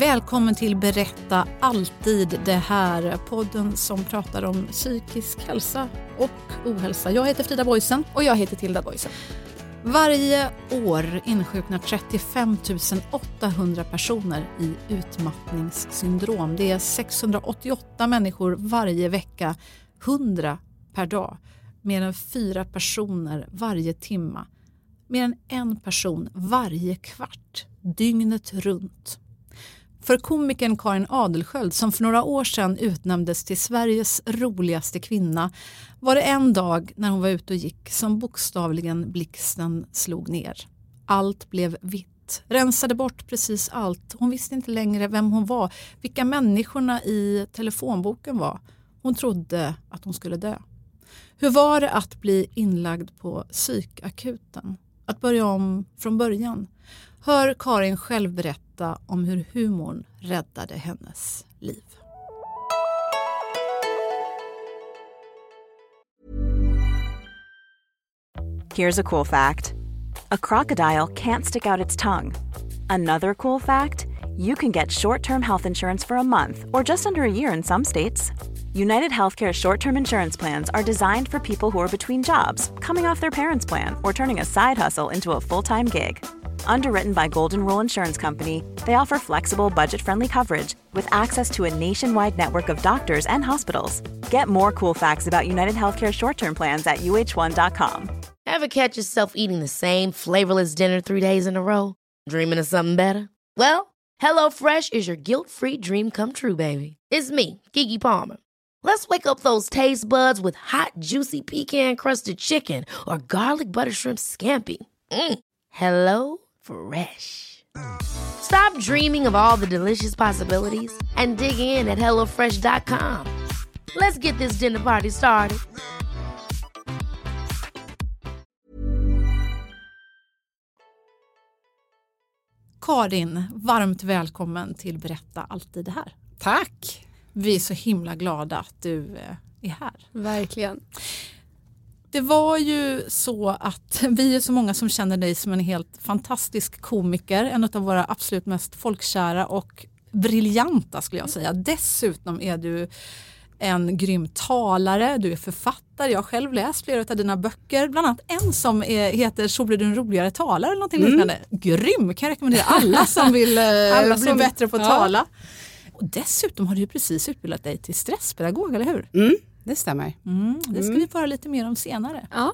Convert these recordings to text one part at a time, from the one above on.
Välkommen till Berätta alltid det här, podden som pratar om psykisk hälsa och ohälsa. Jag heter Frida Boysen. Och jag heter Tilda Boysen. Varje år insjuknar 35 800 personer i utmattningssyndrom. Det är 688 människor varje vecka, 100 per dag. Mer än fyra personer varje timma. Mer än en person varje kvart, dygnet runt. För komikern Karin Adelsköld som för några år sedan utnämndes till Sveriges roligaste kvinna var det en dag när hon var ute och gick som bokstavligen blixten slog ner. Allt blev vitt, rensade bort precis allt. Hon visste inte längre vem hon var, vilka människorna i telefonboken var. Hon trodde att hon skulle dö. Hur var det att bli inlagd på psykakuten? Att börja om från början? Hör Karin själv berätta om hur humorn räddade hennes liv. Here's a cool fact. A crocodile can't stick out its tongue. Another cool fact, you can get short-term health insurance for a month or just under a year in some states. United Healthcare short term insurance plans are designed for people who are between jobs, coming off their parents' plan, or turning a side hustle into a full time gig. Underwritten by Golden Rule Insurance Company, they offer flexible, budget friendly coverage with access to a nationwide network of doctors and hospitals. Get more cool facts about United Healthcare short term plans at uh1.com. Ever catch yourself eating the same flavorless dinner three days in a row? Dreaming of something better? Well, HelloFresh is your guilt free dream come true, baby. It's me, Gigi Palmer. Let's wake up those taste buds with hot, juicy pecan crusted chicken or garlic butter shrimp scampi. Mm. Hello Fresh. Stop dreaming of all the delicious possibilities and dig in at HelloFresh.com. Let's get this dinner party started. Karin, varmt välkommen till Berätta alltid det här. Tack! Vi är så himla glada att du eh, är här. Verkligen. Det var ju så att vi är så många som känner dig som en helt fantastisk komiker, en av våra absolut mest folkkära och briljanta skulle jag säga. Dessutom är du en grym talare, du är författare, jag har själv läst flera av dina böcker, bland annat en som är, heter Så blir du en roligare talare eller någonting mm. liknande. Grym, kan jag rekommendera alla som vill eh, alla bli bättre på att ja. tala. Och dessutom har du precis utbildat dig till stresspedagog, eller hur? Mm, det stämmer. Mm, det ska mm. vi få höra lite mer om senare. Ja.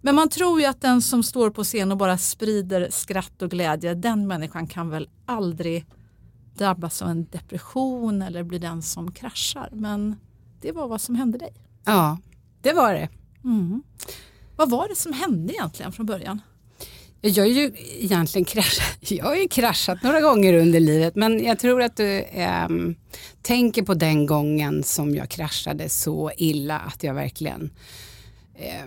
Men man tror ju att den som står på scen och bara sprider skratt och glädje, den människan kan väl aldrig drabbas av en depression eller bli den som kraschar. Men det var vad som hände dig. Ja, det var det. Mm. Vad var det som hände egentligen från början? Jag har ju egentligen kraschat, jag har kraschat några gånger under livet men jag tror att du eh, tänker på den gången som jag kraschade så illa att jag verkligen, eh,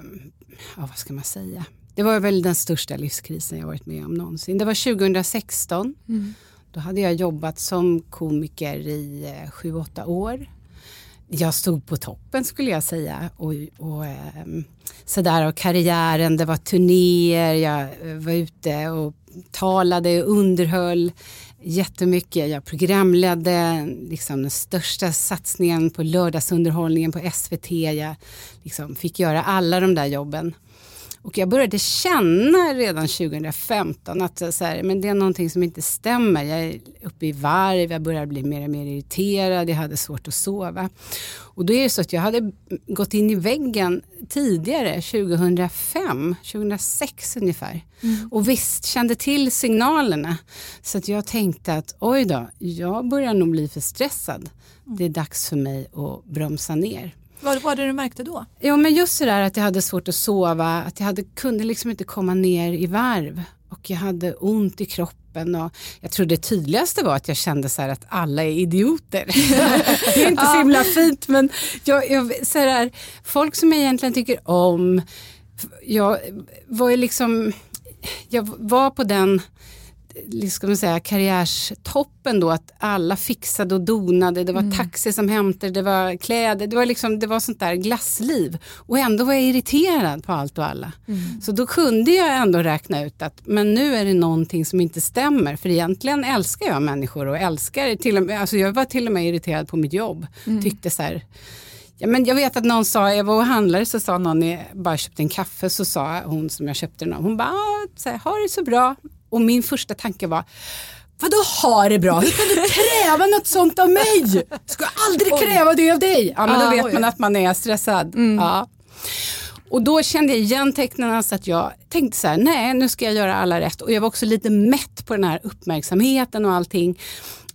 ja, vad ska man säga, det var väl den största livskrisen jag varit med om någonsin. Det var 2016. Mm. Då hade jag jobbat som komiker i eh, sju, åtta år jag stod på toppen skulle jag säga. Och, och eh, sådär av karriären, det var turnéer, jag eh, var ute och talade och underhöll jättemycket. Jag programledde liksom, den största satsningen på lördagsunderhållningen på SVT. Jag liksom, fick göra alla de där jobben. Och jag började känna redan 2015 att så här, men det är någonting som inte stämmer. Jag är uppe i varv, jag börjar bli mer och mer irriterad, jag hade svårt att sova. Och då är det så att jag hade gått in i väggen tidigare, 2005, 2006 ungefär. Mm. Och visst kände till signalerna. Så att jag tänkte att oj då, jag börjar nog bli för stressad. Det är dags för mig att bromsa ner. Vad var det du märkte då? Jo men just det där att jag hade svårt att sova, att jag hade, kunde liksom inte komma ner i varv och jag hade ont i kroppen och jag tror det tydligaste var att jag kände så att alla är idioter. det är inte så himla fint men jag, jag, så här, folk som jag egentligen tycker om, jag var ju liksom, jag var på den man säga, karriärstoppen då att alla fixade och donade, det var mm. taxi som hämtade, det var kläder, det var, liksom, det var sånt där glassliv. Och ändå var jag irriterad på allt och alla. Mm. Så då kunde jag ändå räkna ut att men nu är det någonting som inte stämmer. För egentligen älskar jag människor och älskar till och med, alltså jag var till och med irriterad på mitt jobb. Mm. Tyckte så här, Ja, men jag vet att någon sa, jag var och handlade så sa någon, jag bara köpte en kaffe så sa hon som jag köpte den av, hon bara, ah, så här, ha det så bra. Och min första tanke var, Vadå ha det bra? Hur kan du kräva något sånt av mig? Ska aldrig kräva det av dig. Ja men då vet man att man är stressad. Mm. Ja. Och då kände jag igen tecknen så att jag tänkte så här, nej nu ska jag göra alla rätt. Och jag var också lite mätt på den här uppmärksamheten och allting.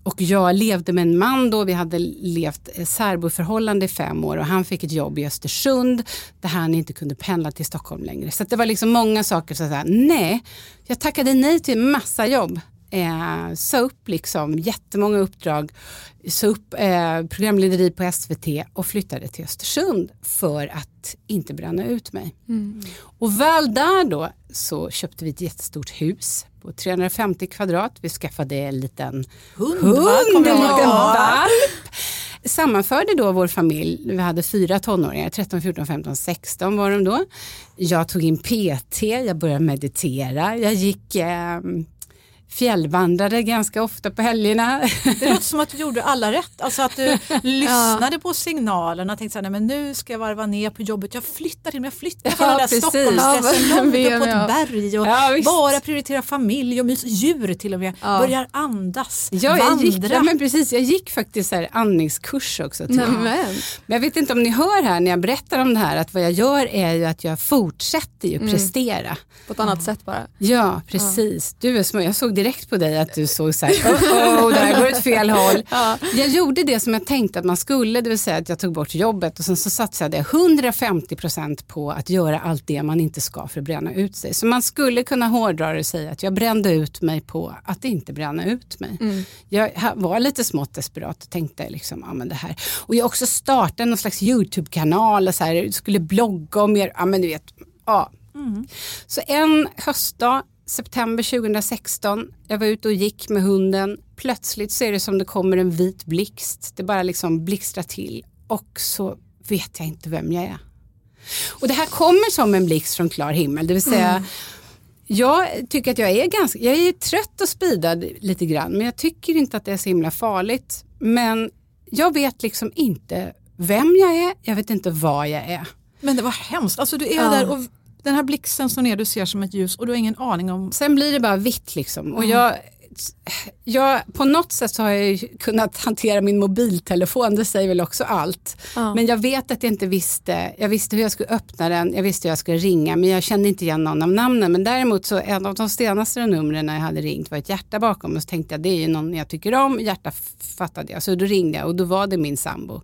Och jag levde med en man då, vi hade levt eh, särboförhållande i fem år och han fick ett jobb i Östersund där han inte kunde pendla till Stockholm längre. Så det var liksom många saker så att nej, jag tackade nej till massa jobb. Eh, sa upp liksom jättemånga uppdrag, sa upp eh, programlederi på SVT och flyttade till Östersund för att inte bränna ut mig. Mm. Och väl där då så köpte vi ett jättestort hus på 350 kvadrat. Vi skaffade en liten hund, hund en liten valp. Sammanförde då vår familj, vi hade fyra tonåringar, 13, 14, 15, 16 var de då. Jag tog in PT, jag började meditera, jag gick eh, fjällvandrade ganska ofta på helgerna. Det låter som att du gjorde alla rätt, alltså att du lyssnade ja. på signalerna och tänkte så här, nej, men nu ska jag varva ner på jobbet, jag flyttar till mig, jag flyttar från ja, den där Stockholmsstressen ja, långt upp på ett berg och ja, bara prioritera familj och mys, djur till och med, ja. börjar andas, ja, jag vandra. Gick, ja, men precis, jag gick faktiskt här andningskurs också. Till men. men jag vet inte om ni hör här när jag berättar om det här att vad jag gör är ju att jag fortsätter ju mm. prestera. På ett annat sätt bara. Ja, precis. Du är små, jag såg direkt på dig att du såg så här, oh, oh, det här går åt fel håll. Ja. Jag gjorde det som jag tänkte att man skulle, det vill säga att jag tog bort jobbet och sen så satsade jag 150% på att göra allt det man inte ska för att bränna ut sig. Så man skulle kunna hårdra det och säga att jag brände ut mig på att inte bränna ut mig. Mm. Jag var lite smått desperat och tänkte liksom, ja men det här. Och jag också startade någon slags YouTube-kanal och så här, skulle blogga om mer, ja men du vet, ja. Mm. Så en höstdag september 2016. Jag var ute och gick med hunden. Plötsligt så är det som det kommer en vit blixt. Det bara liksom blixtrar till och så vet jag inte vem jag är. Och det här kommer som en blixt från klar himmel. Det vill säga mm. Jag tycker att jag är ganska, jag är trött och spidad lite grann men jag tycker inte att det är så himla farligt. Men jag vet liksom inte vem jag är, jag vet inte vad jag är. Men det var hemskt, alltså du är ja. där och den här blixten står ner, du ser som ett ljus och du har ingen aning om... Sen blir det bara vitt liksom. Och jag, jag, på något sätt så har jag kunnat hantera min mobiltelefon, det säger väl också allt. Ja. Men jag vet att jag inte visste, jag visste hur jag skulle öppna den, jag visste hur jag skulle ringa men jag kände inte igen någon av namnen. Men däremot så en av de senaste numren jag hade ringt var ett hjärta bakom och så tänkte jag det är ju någon jag tycker om, hjärta fattade jag. Så då ringde jag och då var det min sambo.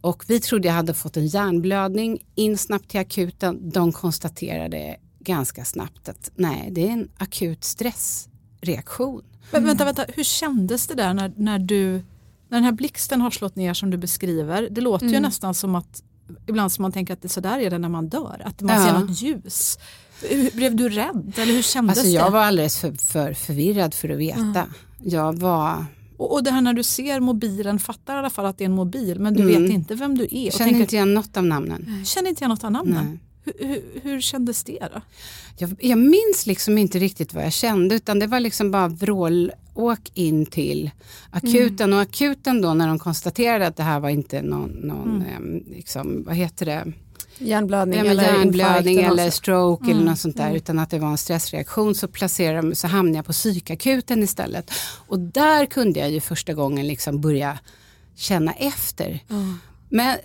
Och vi trodde jag hade fått en hjärnblödning, in snabbt till akuten. De konstaterade ganska snabbt att nej, det är en akut stressreaktion. Men vänta, vänta, hur kändes det där när, när du, när den här blixten har slått ner som du beskriver? Det låter mm. ju nästan som att, ibland som man tänker att det så där är det när man dör, att man ja. ser något ljus. Blev du rädd eller hur kändes alltså, jag det? Jag var alldeles för, för förvirrad för att veta. Mm. Jag var och, och det här när du ser mobilen, fattar i alla fall att det är en mobil men du mm. vet inte vem du är. Känner inte igen något av namnen. Känner inte igen något av namnen? Hur, hur, hur, kändes det då? Jag, jag, minns liksom inte riktigt vad jag kände utan det var liksom bara vrålåk in till akuten mm. och akuten då när de konstaterade att det här var inte någon, någon mm. eh, liksom, vad heter det, hjärnblödning, ja, eller, hjärnblödning eller stroke mm. eller något sånt där mm. utan att det var en stressreaktion så placerade så hamnade jag på psykakuten istället. Och där kunde jag ju första gången liksom börja känna efter. Mm. Men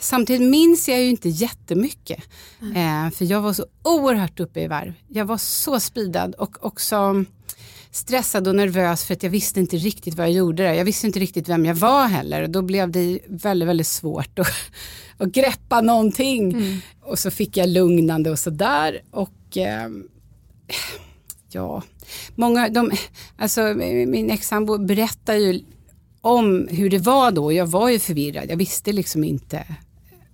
samtidigt minns jag ju inte jättemycket. Eh, för jag var så oerhört uppe i varv. Jag var så spidad och också stressad och nervös för att jag visste inte riktigt vad jag gjorde där. Jag visste inte riktigt vem jag var heller och då blev det väldigt, väldigt svårt att, att greppa någonting. Mm. Och så fick jag lugnande och sådär och eh, ja, många, de, alltså min ex-sambo berättar ju om hur det var då. Jag var ju förvirrad, jag visste liksom inte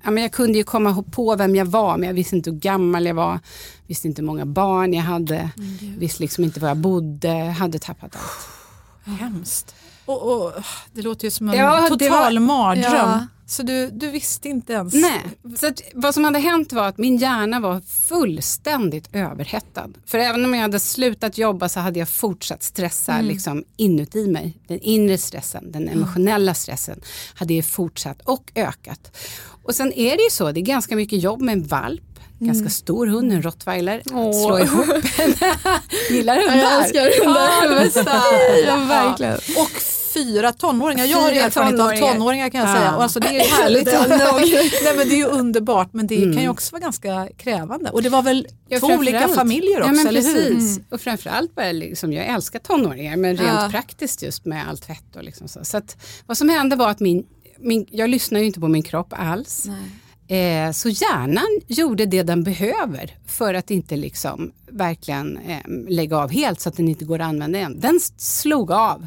ja, men jag kunde ju komma på vem jag var men jag visste inte hur gammal jag var. Visste inte hur många barn jag hade. visste liksom inte var jag bodde. Hade tappat allt. Hemskt. Och, och, det låter ju som en Ja, total var- mardröm. Ja. Så du, du visste inte ens? Nej, så att, vad som hade hänt var att min hjärna var fullständigt överhettad. För även om jag hade slutat jobba så hade jag fortsatt stressa liksom, inuti mig. Den inre stressen, den emotionella stressen hade ju fortsatt och ökat. Och sen är det ju så, det är ganska mycket jobb med en valp. Ganska stor hund, en rottweiler. Åh. slå ihop en. Gillar hundar? Jag älskar hundar. Ja. Ja, verkligen. Och fyra tonåringar. Jag har Fyra erfarenhet tonåringar. av tonåringar kan jag Ja. säga. Och alltså, det är härligt. Nej, men det är ju underbart men det kan ju också vara ganska krävande. Och det var väl Ja, två olika familjer också, ja, men eller hur? Mm. precis. Och framförallt bara liksom, jag älskar tonåringar men rent praktiskt just med allt fett och liksom så. Så att, vad som hände var att min, min, jag lyssnar ju inte på min kropp alls. Eh, så hjärnan gjorde det den behöver för att inte liksom verkligen eh, lägga av helt så att den inte går att använda igen. Den slog av.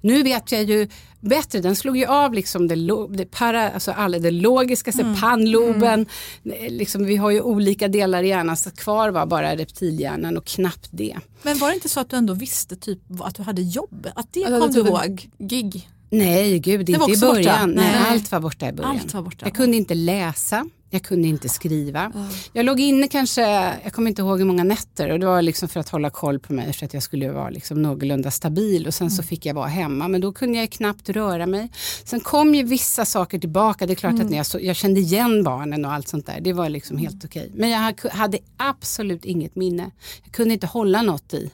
Nu vet jag ju bättre, den slog ju av liksom det, det, para, alltså alla det logiska, mm. pannloben. Eh, Liksom, vi har ju olika delar i hjärnan så kvar var bara reptilhjärnan och knappt det. Men var det inte så att du ändå visste typ att du hade jobb? Att det det kom du typ ihåg? Gig. Nej, gud, inte i början. Nej. Nej. allt var borta i början. Allt var borta. Jag kunde inte läsa, jag kunde inte skriva. Jag låg inne kanske, jag kommer inte ihåg hur många nätter och det var liksom för att hålla koll på mig för att jag skulle vara liksom någorlunda stabil och sen Mm. så fick jag vara hemma men då kunde jag knappt röra mig. Sen kom ju vissa saker tillbaka, det är klart Mm. att när jag, så, jag kände igen barnen och allt sånt där, det var liksom helt okej. Men jag ha- hade absolut inget minne, jag kunde inte hålla något i.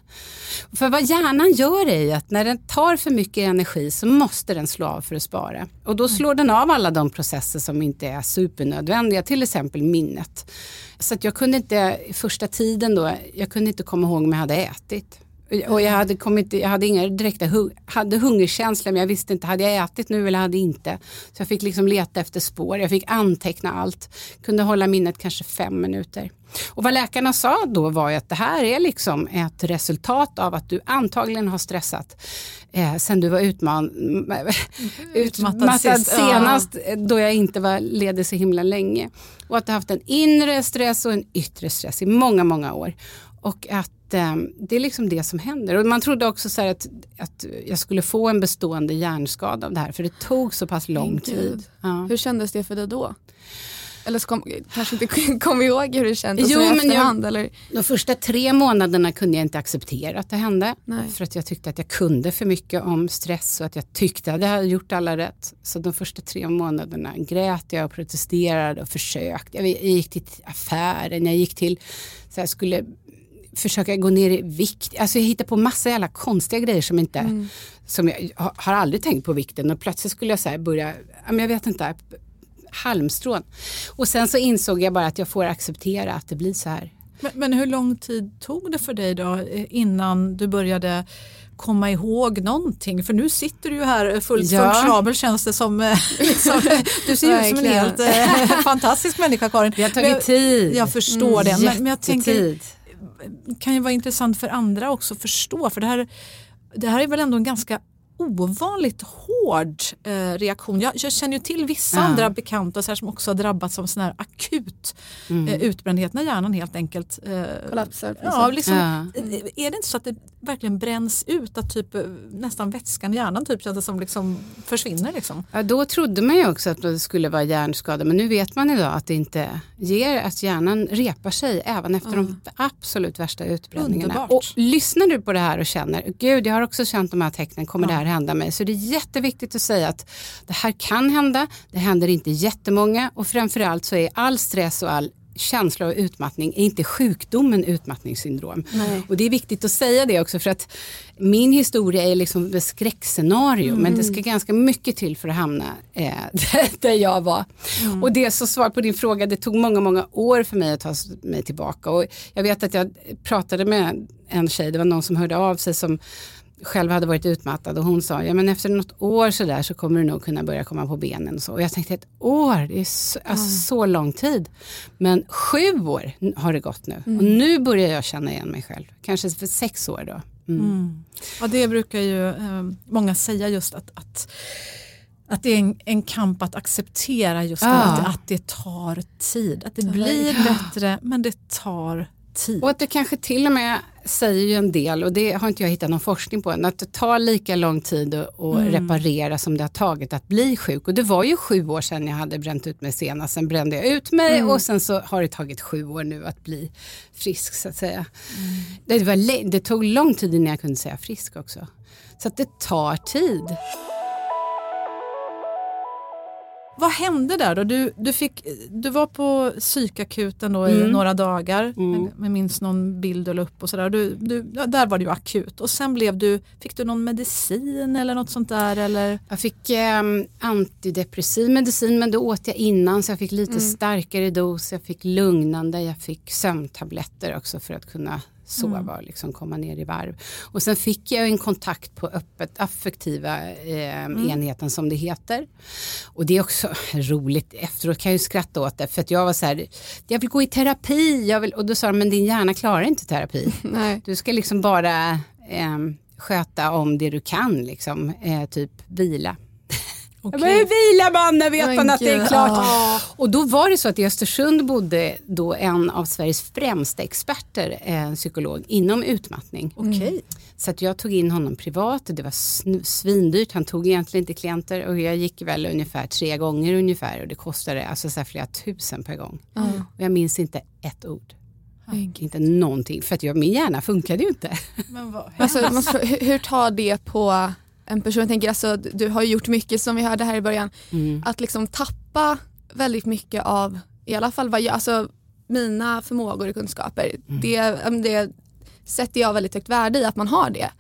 För vad hjärnan gör är att när den tar för mycket energi så måste den slå av för att spara. Och då slår den av alla de processer som inte är supernödvändiga, till exempel minnet. Så att jag kunde inte, första tiden då, jag kunde inte komma ihåg om jag hade ätit. Och jag hade, kommit, jag hade inga direkta hade hungerkänslor men jag visste inte, hade jag ätit nu eller hade inte. Så jag fick liksom leta efter spår, jag fick anteckna allt. Kunde hålla minnet kanske fem minuter. Och vad läkarna sa då var ju att det här är liksom ett resultat av att du antagligen har stressat eh, sen du var utman, utmattad sist, ja. senast eh, då jag inte var ledig så himla länge. Och att du har haft en inre stress och en yttre stress i många, många år. Och att eh, det är liksom det som händer. Och man trodde också så att, att jag skulle få en bestående hjärnskada av det här för det tog så pass lång tid. Ja. Hur kändes det för dig då? Eller så kom, kanske inte kom ihåg hur det kändes Jo, men jag-? Eller? De första tre månaderna kunde jag inte acceptera att det hände. Nej. För att jag tyckte att jag kunde för mycket om stress och att jag tyckte att jag hade gjort alla rätt. Så de första tre månaderna grät jag och protesterade och försökte. Jag gick till affären, jag gick till, så jag skulle försöka gå ner i vikt. Alltså jag hittade på massa jävla konstiga grejer som inte, som jag har, aldrig tänkt på vikten och plötsligt skulle jag så börja, jag vet inte, halmstrån. Och sen så insåg jag bara att jag får acceptera att det blir så här. Men, men hur lång tid tog det för dig då eh, innan du började komma ihåg någonting? För nu sitter du ju här fullt Ja. funktionabel känns det som. eh, Liksom, du ser ut som en helt eh, fantastisk människa Karin. Det har Men tagit tid. Jag förstår det. Men, men jag tänker kan ju vara intressant för andra också att förstå. För det här, det här är väl ändå en ganska ovanligt hård eh, reaktion. Jag, jag känner ju till vissa Ja. andra bekanta så här, som också har drabbats av sån här akut eh, utbrändhet när hjärnan helt enkelt eh, Kollapsar. Ja, liksom, Ja. Är det inte så att det verkligen bränns ut att typ, eh, nästan vätskan i hjärnan typ, känns det som liksom försvinner? Liksom? Ja, då trodde man ju också att det skulle vara hjärnskada men nu vet man idag att det inte ger, att hjärnan repar sig även efter de absolut värsta utbränningarna. Underbart. Och lyssnar du på det här och känner, gud jag har också känt de här tecknen, kommer det här hända mig? Så det är jätteviktigt att säga att det här kan hända, det händer inte jättemånga och framförallt så är all stress och all känsla av utmattning är inte sjukdomen utmattningssyndrom. Nej. Och det är viktigt att säga det också för att min historia är liksom ett skräckscenario men det ska ganska mycket till för att hamna eh, där jag var. Och det så svar på din fråga, det tog många, många år för mig att ta mig tillbaka och jag vet att jag pratade med en tjej, det var någon som hörde av sig som själv hade varit utmattad och hon sa, ja men efter något år så där så kommer du nog kunna börja komma på benen och så. Och jag tänkte ett år, det är så, alltså, så lång tid. Men sju år har det gått nu och nu börjar jag känna igen mig själv. Kanske för sex år då. Mm. Ja, det brukar ju eh, många säga just att, att att det är en, en kamp att acceptera just det, Ja. att, att det tar tid. Att det blir bättre men det tar tid. Och att det kanske till och med säger ju en del, och det har inte jag hittat någon forskning på än, att det tar lika lång tid att att reparera som det har tagit att bli sjuk. Och det var ju sju år sedan jag hade bränt ut mig senast, sen brände jag ut mig och sen så har det tagit sju år nu att bli frisk så att säga. Det, var, det tog lång tid innan jag kunde säga frisk också. Så att det tar tid. Vad hände där då? Du, du, fick, du var på psykakuten då i Mm. några dagar. Mm. Jag- minns någon bild du la upp och sådär. Du, du, där var det ju akut. Och sen blev du, fick du någon medicin eller något sånt där? Eller? Jag fick eh, antidepressiv medicin men då åt jag innan så jag fick lite starkare dos. Jag fick lugnande, jag fick sömntabletter också för att kunna sova och liksom komma ner i varv. Och sen fick jag en kontakt på öppet affektiva eh, enheten som det heter. Och det är också roligt, efteråt kan jag ju skratta åt det för att jag var så här, jag vill gå i terapi, jag vill, och då sa de, men din hjärna klarar inte terapi. Nej. Du ska liksom bara eh, sköta om det du kan, liksom, eh, typ vila. Jag bara, vila man, när vet Men man att det är klart. ja. Och då var det så att i Östersund bodde då en av Sveriges främsta experter, eh, en psykolog, inom utmattning. Okej. Så att jag tog in honom privat, det var svindyrt, han tog egentligen inte klienter och jag gick väl ungefär tre gånger ungefär och det kostade alltså så här flera tusen per gång. Ja. Och jag minns inte ett ord. Men Inte någonting, för att jag, min hjärna funkade ju inte. Men vad Alltså, hur, hur tar det på en person? Jag tänker, alltså, du har gjort mycket som vi hörde här i början. Mm. Att liksom tappa väldigt mycket av, i alla fall vad jag, alltså, mina förmågor och kunskaper. Det, ja, men det sätter jag väldigt högt värde i att man har det.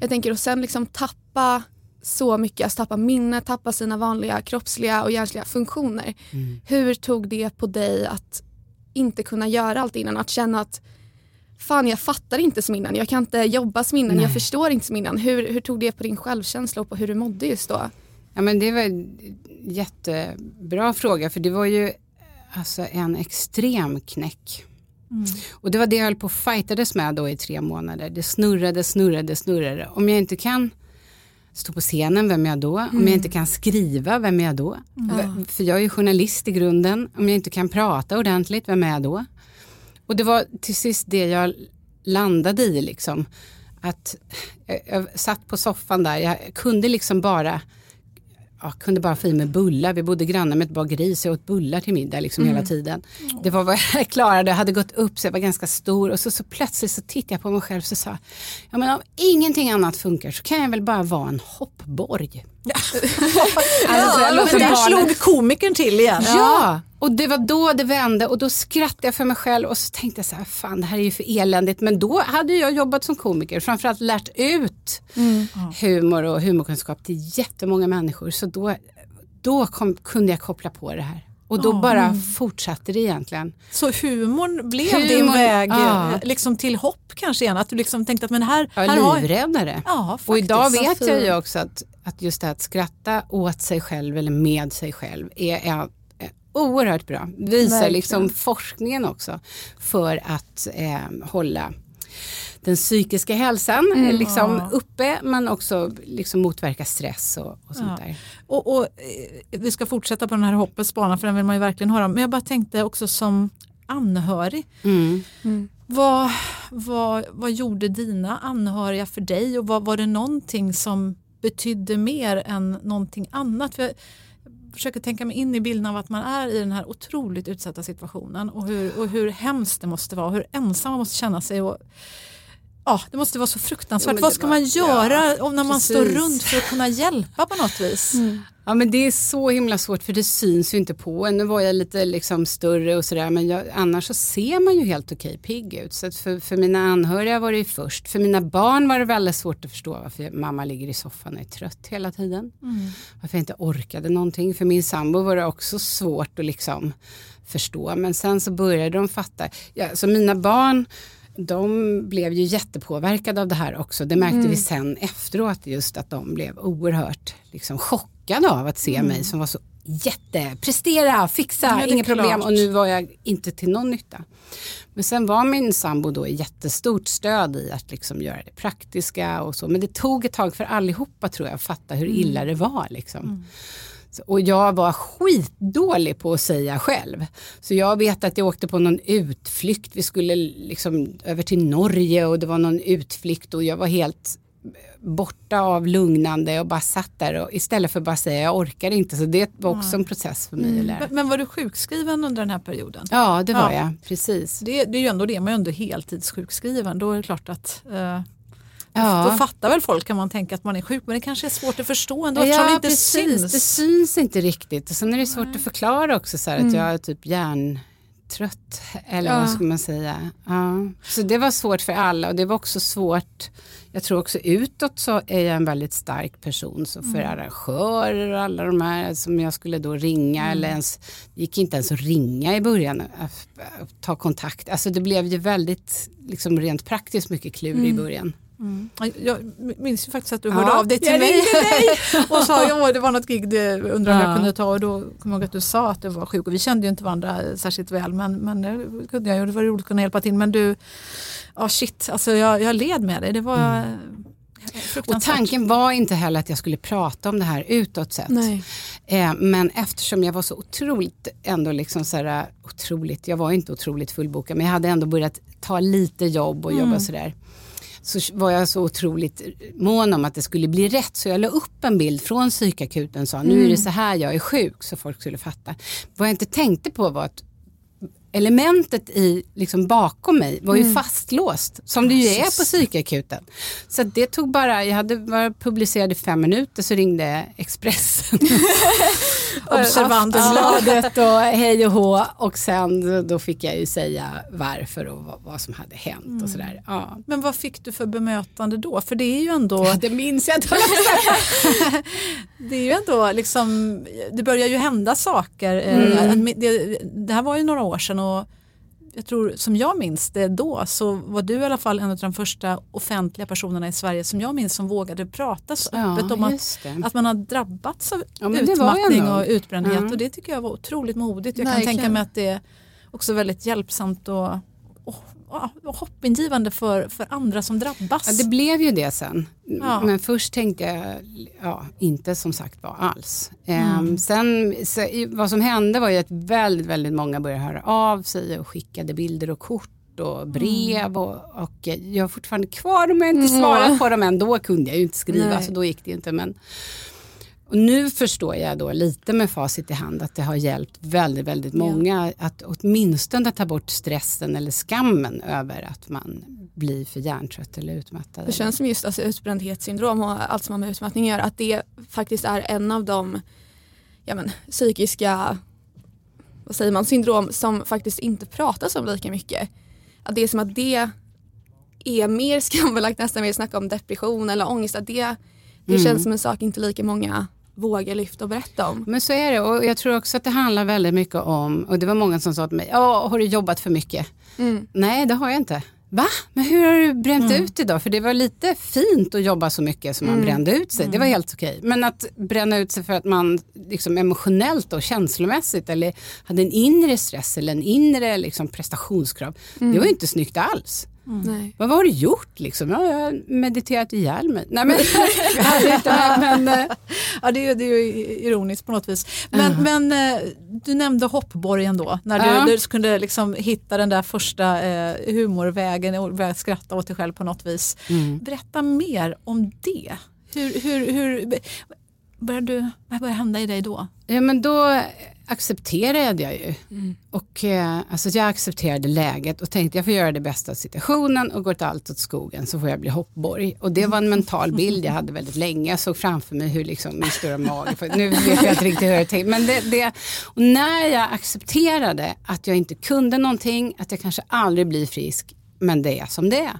Jag tänker och sen liksom tappa så mycket, alltså tappa minnet, tappa sina vanliga kroppsliga och hjärnsliga funktioner. Hur tog det på dig att inte kunna göra allt innan? Att känna att fan jag fattar inte som innan, jag kan inte jobba som innan, jag Nej. förstår inte som innan. Hur, hur tog det på din självkänsla och på hur du mådde just då? Ja, men det var en jättebra fråga för det var ju alltså, en extrem knäck. Och det var det jag höll på och fightades med då i tre månader. Det snurrade, snurrade, snurrade. Om jag inte kan stå på scenen, vem är jag då? Om jag inte kan skriva, vem är jag då? V- För jag är ju journalist i grunden. Om jag inte kan prata ordentligt, vem är jag då? Och det var till sist det jag landade i liksom. Att jag, jag satt på soffan där, jag kunde liksom bara ja, kunde bara få i mig bullar. Vi bodde grannar med ett bageri så jag åt bullar till middag liksom hela tiden. Det var vad jag klarade. Jag hade gått upp så jag var ganska stor och så, så plötsligt så tittade jag på mig själv och så sa ja, men om ingenting annat funkar så kan jag väl bara vara en hoppborg. Alltså, jag men där slog komikern till igen. Ja, och det var då det vände och då skrattade jag för mig själv och så tänkte jag så här, fan det här är ju för eländigt. Men då hade jag jobbat som komiker, framförallt lärt ut humor och humorkunskap till jättemånga människor. Så då, då kom, kunde jag koppla på det här. Och då bara fortsatte det egentligen. Så humorn blev Humorn, din väg ja. eh, liksom till hopp kanske igen? Att du liksom tänkte att men här, Jag här är har livräddare. Ja, och idag vet jag ju också att, att just det här att skratta åt sig själv eller med sig själv är, är oerhört bra. Visar Verkligen. liksom forskningen också för att eh, hålla den psykiska hälsan Mm. eh, liksom uppe men också liksom motverka stress och, och sånt Ja. där. Och, och, eh, vi ska fortsätta på den här hoppets bana för den vill man ju verkligen höra. Men jag bara tänkte också som anhörig. Mm. Vad, vad, vad gjorde dina anhöriga för dig och vad, var det någonting som betydde mer än någonting annat? För försöker tänka mig in i bilden av att man är i den här otroligt utsatta situationen och hur, och hur hemskt det måste vara, hur ensam man måste känna sig. Och, ja, det måste vara så fruktansvärt. Jo, vad ska var- man göra om när man står precis. runt för att kunna hjälpa på något vis? Ja men det är så himla svårt för det syns ju inte på en. Nu var jag lite liksom större och sådär men jag, annars så ser man ju helt okej pigg ut. Så för, för mina anhöriga var det ju först. För mina barn var det väldigt svårt att förstå varför mamma ligger i soffan och är trött hela tiden. Varför jag inte orkade någonting. För min sambo var det också svårt att liksom förstå. Men sen så började de fatta. Ja, så mina barn de blev ju jättepåverkade av det här också. Det märkte vi sen efteråt just att de blev oerhört liksom, chockade av att se mig som var så jätte, prestera, fixa, Ja, inga problem och nu var jag inte till någon nytta. Men sen var min sambo då jättestort stöd i att liksom göra det praktiska och så. Men det tog ett tag för allihopa tror jag att fatta hur illa det var. Liksom. Så- Och jag var skitdålig på att säga själv. Så jag vet att jag åkte på någon utflykt. Vi skulle liksom över till Norge och det var någon utflykt och jag var helt borta av lugnande och bara satt där och istället för att bara säga jag orkar inte. Så det var också en process för mig att lära. Men, var du sjukskriven under den här perioden? Ja, det var Ja. jag. Precis. Det, det är ju ändå det, man är ju ändå heltidssjukskriven. Då är det klart att eh, Ja. då fattar väl folk kan man tänka att man är sjuk men det kanske är svårt att förstå ändå eftersom det Ja, inte precis. syns. Det syns inte riktigt. Och sen är det svårt att förklara också så här, att jag är typ hjärntrött. Eller Ja. vad ska man säga. Ja. Så det var svårt för alla och det var också svårt. Jag tror också utåt så är jag en väldigt stark person. Så för arrangörer och alla de här som jag skulle då ringa eller ens, gick inte ens att ringa i början. Att, att ta kontakt. Alltså det blev ju väldigt liksom rent praktiskt mycket klur i början. Ja, Jag minns ju faktiskt att du Ja, hörde av dig till jag mig och sa ja, det var något gig du undrade om Ja. jag kunde ta. Och då kom jag ihåg att du sa att du var sjuk. Och vi kände ju inte varandra särskilt väl men, men det kunde jag ju, det var roligt att kunna hjälpa till. Men du, ja shit, alltså jag, jag led med dig, det var mm. Och tanken var inte heller att jag skulle prata om det här utåt sett. Eh, men eftersom jag var så otroligt, ändå liksom så här, otroligt, jag var inte otroligt fullbokad men jag hade ändå börjat ta lite jobb och jobba sådär. Så var jag så otroligt mån om att det skulle bli rätt så jag la upp en bild från psykakuten och sa nu är det så här jag är sjuk så folk skulle fatta. Vad jag inte tänkte på var att elementet i, liksom bakom mig var ju fastlåst som det ju är på psykakuten. Så det tog bara, jag hade bara publicerat i fem minuter så ringde Expressen Aftonbladet och hej och hå och sen då fick jag ju säga varför och vad, vad som hade hänt och sådär. Ja. Men vad fick du för bemötande då? För det är ju ändå, Det minns jag inte. det är ju ändå liksom, det börjar ju hända saker. Eh, Det, det här var ju några år sedan och jag tror som jag minns det då så var du i alla fall en av de första offentliga personerna i Sverige som jag minns som vågade prata så Ja, öppet om att, att man har drabbats av Ja, utmattning och utbrändhet Ja. och det tycker jag var otroligt modigt. Jag kan Verkligen. tänka mig att det är också väldigt hjälpsamt och, och hoppingivande för, för andra som drabbas. Ja, det blev ju det sen. Ja. Men först tänkte jag ja, inte som sagt var alls. Ehm, sen så, vad som hände var ju att väldigt, väldigt många började höra av sig och skickade bilder och kort och brev och, och jag har fortfarande kvar dem, jag har inte svarat på dem än. Då kunde jag ju inte skriva Nej. så då gick det inte. Men, och nu förstår jag då lite med facit i hand att det har hjälpt väldigt, väldigt många att åtminstone ta bort stressen eller skammen över att man blir för hjärntrött eller utmattad. Det känns som just alltså, utbrändhetssyndrom och allt som har med utmattning att göra, att det faktiskt är en av de ja, men, psykiska vad säger man, syndrom som faktiskt inte pratas om lika mycket. Att det är som att det är mer skambelagt nästan mer snacka om depression eller ångest. Att det det känns som en sak inte lika många vågar lyfta och berätta om. Men så är det och jag tror också att det handlar väldigt mycket om, och det var många som sa till mig, ja har du jobbat för mycket? Mm. Nej det har jag inte. Va? Men hur har du bränt ut idag? För det var lite fint att jobba så mycket som man brände ut sig. Det var helt okej. Men att bränna ut sig för att man liksom emotionellt och känslomässigt eller hade en inre stress eller en inre liksom prestationskrav. Det var ju inte snyggt alls. Nej. Vad har du gjort liksom? Ja, jag har mediterat ihjäl mig. Nej men, men eh, Ja, det, är, det är ju ironiskt på något vis. Men, men eh, du nämnde hoppborgen då, när du, Ja. du kunde liksom hitta den där första eh, humorvägen och börja skratta åt dig själv på något vis. Berätta mer om det. Hur, hur, hur började du, vad började hända i dig då? Ja men då accepterade jag ju. Och eh, alltså jag accepterade läget och tänkte jag får göra det bästa av situationen och går allt åt skogen så får jag bli hoppborg. Och det var en mental bild jag hade väldigt länge. Jag såg framför mig hur liksom min stora mage, nu vet jag inte riktigt hur jag tänkte. Men det, det, och när jag accepterade att jag inte kunde någonting, att jag kanske aldrig blir frisk, men det är som det är.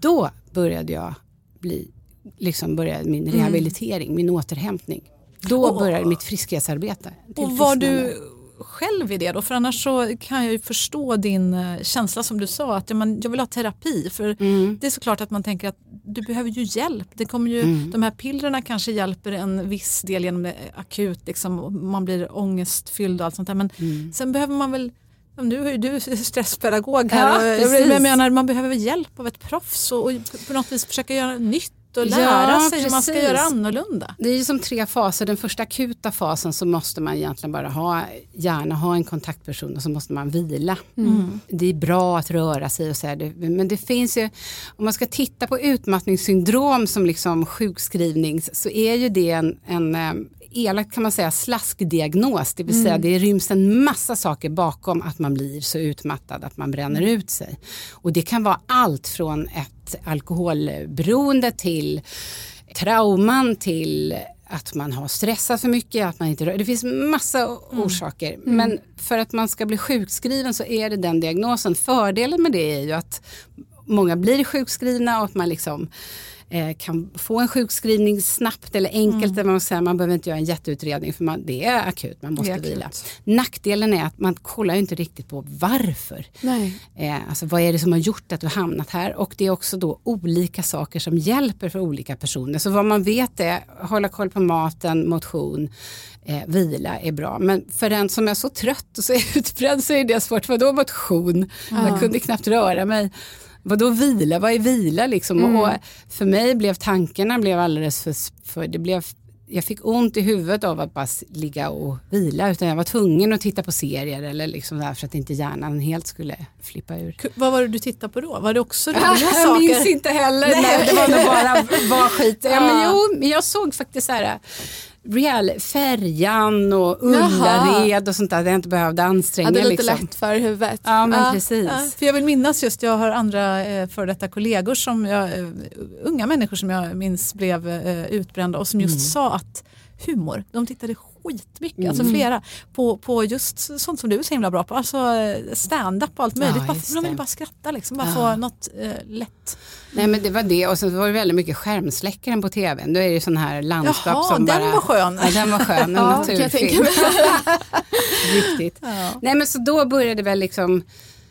Då började jag bli, liksom började min rehabilitering, min återhämtning. Då Och- började mitt friskhetsarbete. Och var du själv i det då? För annars så kan jag ju förstå din eh, känsla som du sa att jag vill ha terapi. För Mm. det är såklart att man tänker att du behöver ju hjälp. Det kommer ju, Mm. De här pillerna kanske hjälper en viss del genom det akut, liksom, man blir ångestfylld och allt sånt där. Men Mm. sen behöver man väl Nu är du stresspedagog här. Ja, och jag, menar, man behöver hjälp av ett proffs och, och på något vis försöka göra nytt och Ja, lära sig hur man ska precis. göra annorlunda. Det är ju som tre faser. Den första akuta fasen så måste man egentligen bara ha, gärna ha en kontaktperson och så måste man vila. Det är bra att röra sig och så här, det- men det finns ju, om man ska titta på utmattningssyndrom som liksom sjukskrivning så är ju det en, en eh, elakt kan man säga slaskdiagnos, det vill säga det ryms en massa saker bakom att man blir så utmattad att man bränner ut sig. Och det kan vara allt från ett alkoholberoende till trauman till att man har stressat för mycket, att man inte rör. Det finns massa orsaker. Men för att man ska bli sjukskriven så är det den diagnosen. Fördelen med det är ju att många blir sjukskrivna och att man liksom kan få en sjukskrivning snabbt eller enkelt. Där man, säger, man behöver inte göra en jätteutredning för man, det är akut, man måste akut. vila. Nackdelen är att man kollar inte riktigt på varför. Nej. Eh, alltså vad är det som har gjort att du hamnat här? Och det är också då olika saker som hjälper för olika personer. Så vad man vet är hålla koll på maten, motion, eh, vila är bra. Men för den som är så trött och så utbränd så är det svårt. Vadå motion? Jag kunde knappt röra mig. Vadå vila? Vad är vila liksom? Och för mig blev tankarna blev alldeles för, för det blev jag fick ont i huvudet av att bara ligga och vila utan jag var tvungen att titta på serier eller liksom där för att inte hjärnan helt skulle flippa ur. Vad var det du tittade på då? Var det också roliga Jag minns saker? inte heller. Nej. det var nog bara var skit. Ja, men jo, men jag såg faktiskt så här Real Färjan och Ullared och sånt där. där jag inte behövde anstränga Hade lite liksom. lätt för huvudet. Ja men Ja. precis. Ja, för jag vill minnas just, jag har andra eh, före detta kollegor som jag, eh, unga människor som jag minns blev eh, utbrända och som just Mm. sa att humor, de tittade skitmycket, alltså flera, på, på just sånt som du är så himla bra på, alltså eh, stand-up och allt möjligt. Ja, bara, de vill bara skratta liksom, bara Ja. få något eh, lätt. Nej men det var det och sen var det väldigt mycket skärmsläckaren på tvn. Då är det ju sån här landskap Jaha, som den bara... var skön. Ja den var skön, en Ja, naturfilm. Riktigt. Ja. Nej men så då började väl liksom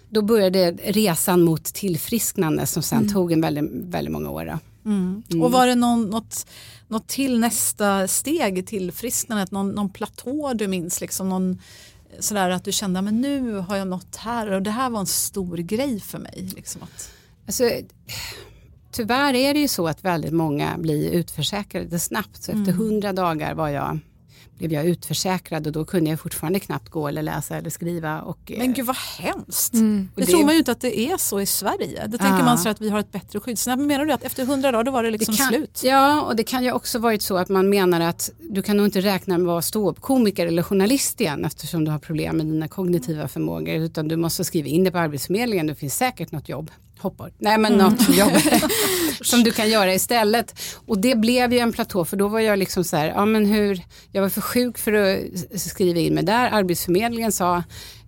då började resan mot tillfrisknande som sen tog en väldigt, väldigt många år. Då. Mm. Och var det någon, något, något till nästa steg i tillfrisknandet, någon, någon platå du minns, liksom någon eh, sådär att du kände men nu har jag nått här och det här var en stor grej för mig. Liksom att, Alltså, tyvärr är det ju så att väldigt många blir utförsäkrade snabbt. Så efter hundra dagar var jag, blev jag utförsäkrad och då kunde jag fortfarande knappt gå eller läsa eller skriva. Och, eh, men gud vad hemskt. Mm. Det, det- tror man ju inte att det är så i Sverige. Då tänker Ja. man så att vi har ett bättre skyddsnät. Men menar du att efter hundra dagar då var det liksom kan, slut? Ja, och det kan ju också varit så att man menar att du kan nog inte räkna med att vara ståuppkomiker eller journalist igen eftersom du har problem med dina kognitiva förmågor utan du måste skriva in det på Arbetsförmedlingen. Det finns säkert något jobb. Hoppar. Nej men något jobb som du kan göra istället. Och det blev ju en platå för då var jag liksom så här, ja men hur, jag var för sjuk för att skriva in mig där. Arbetsförmedlingen sa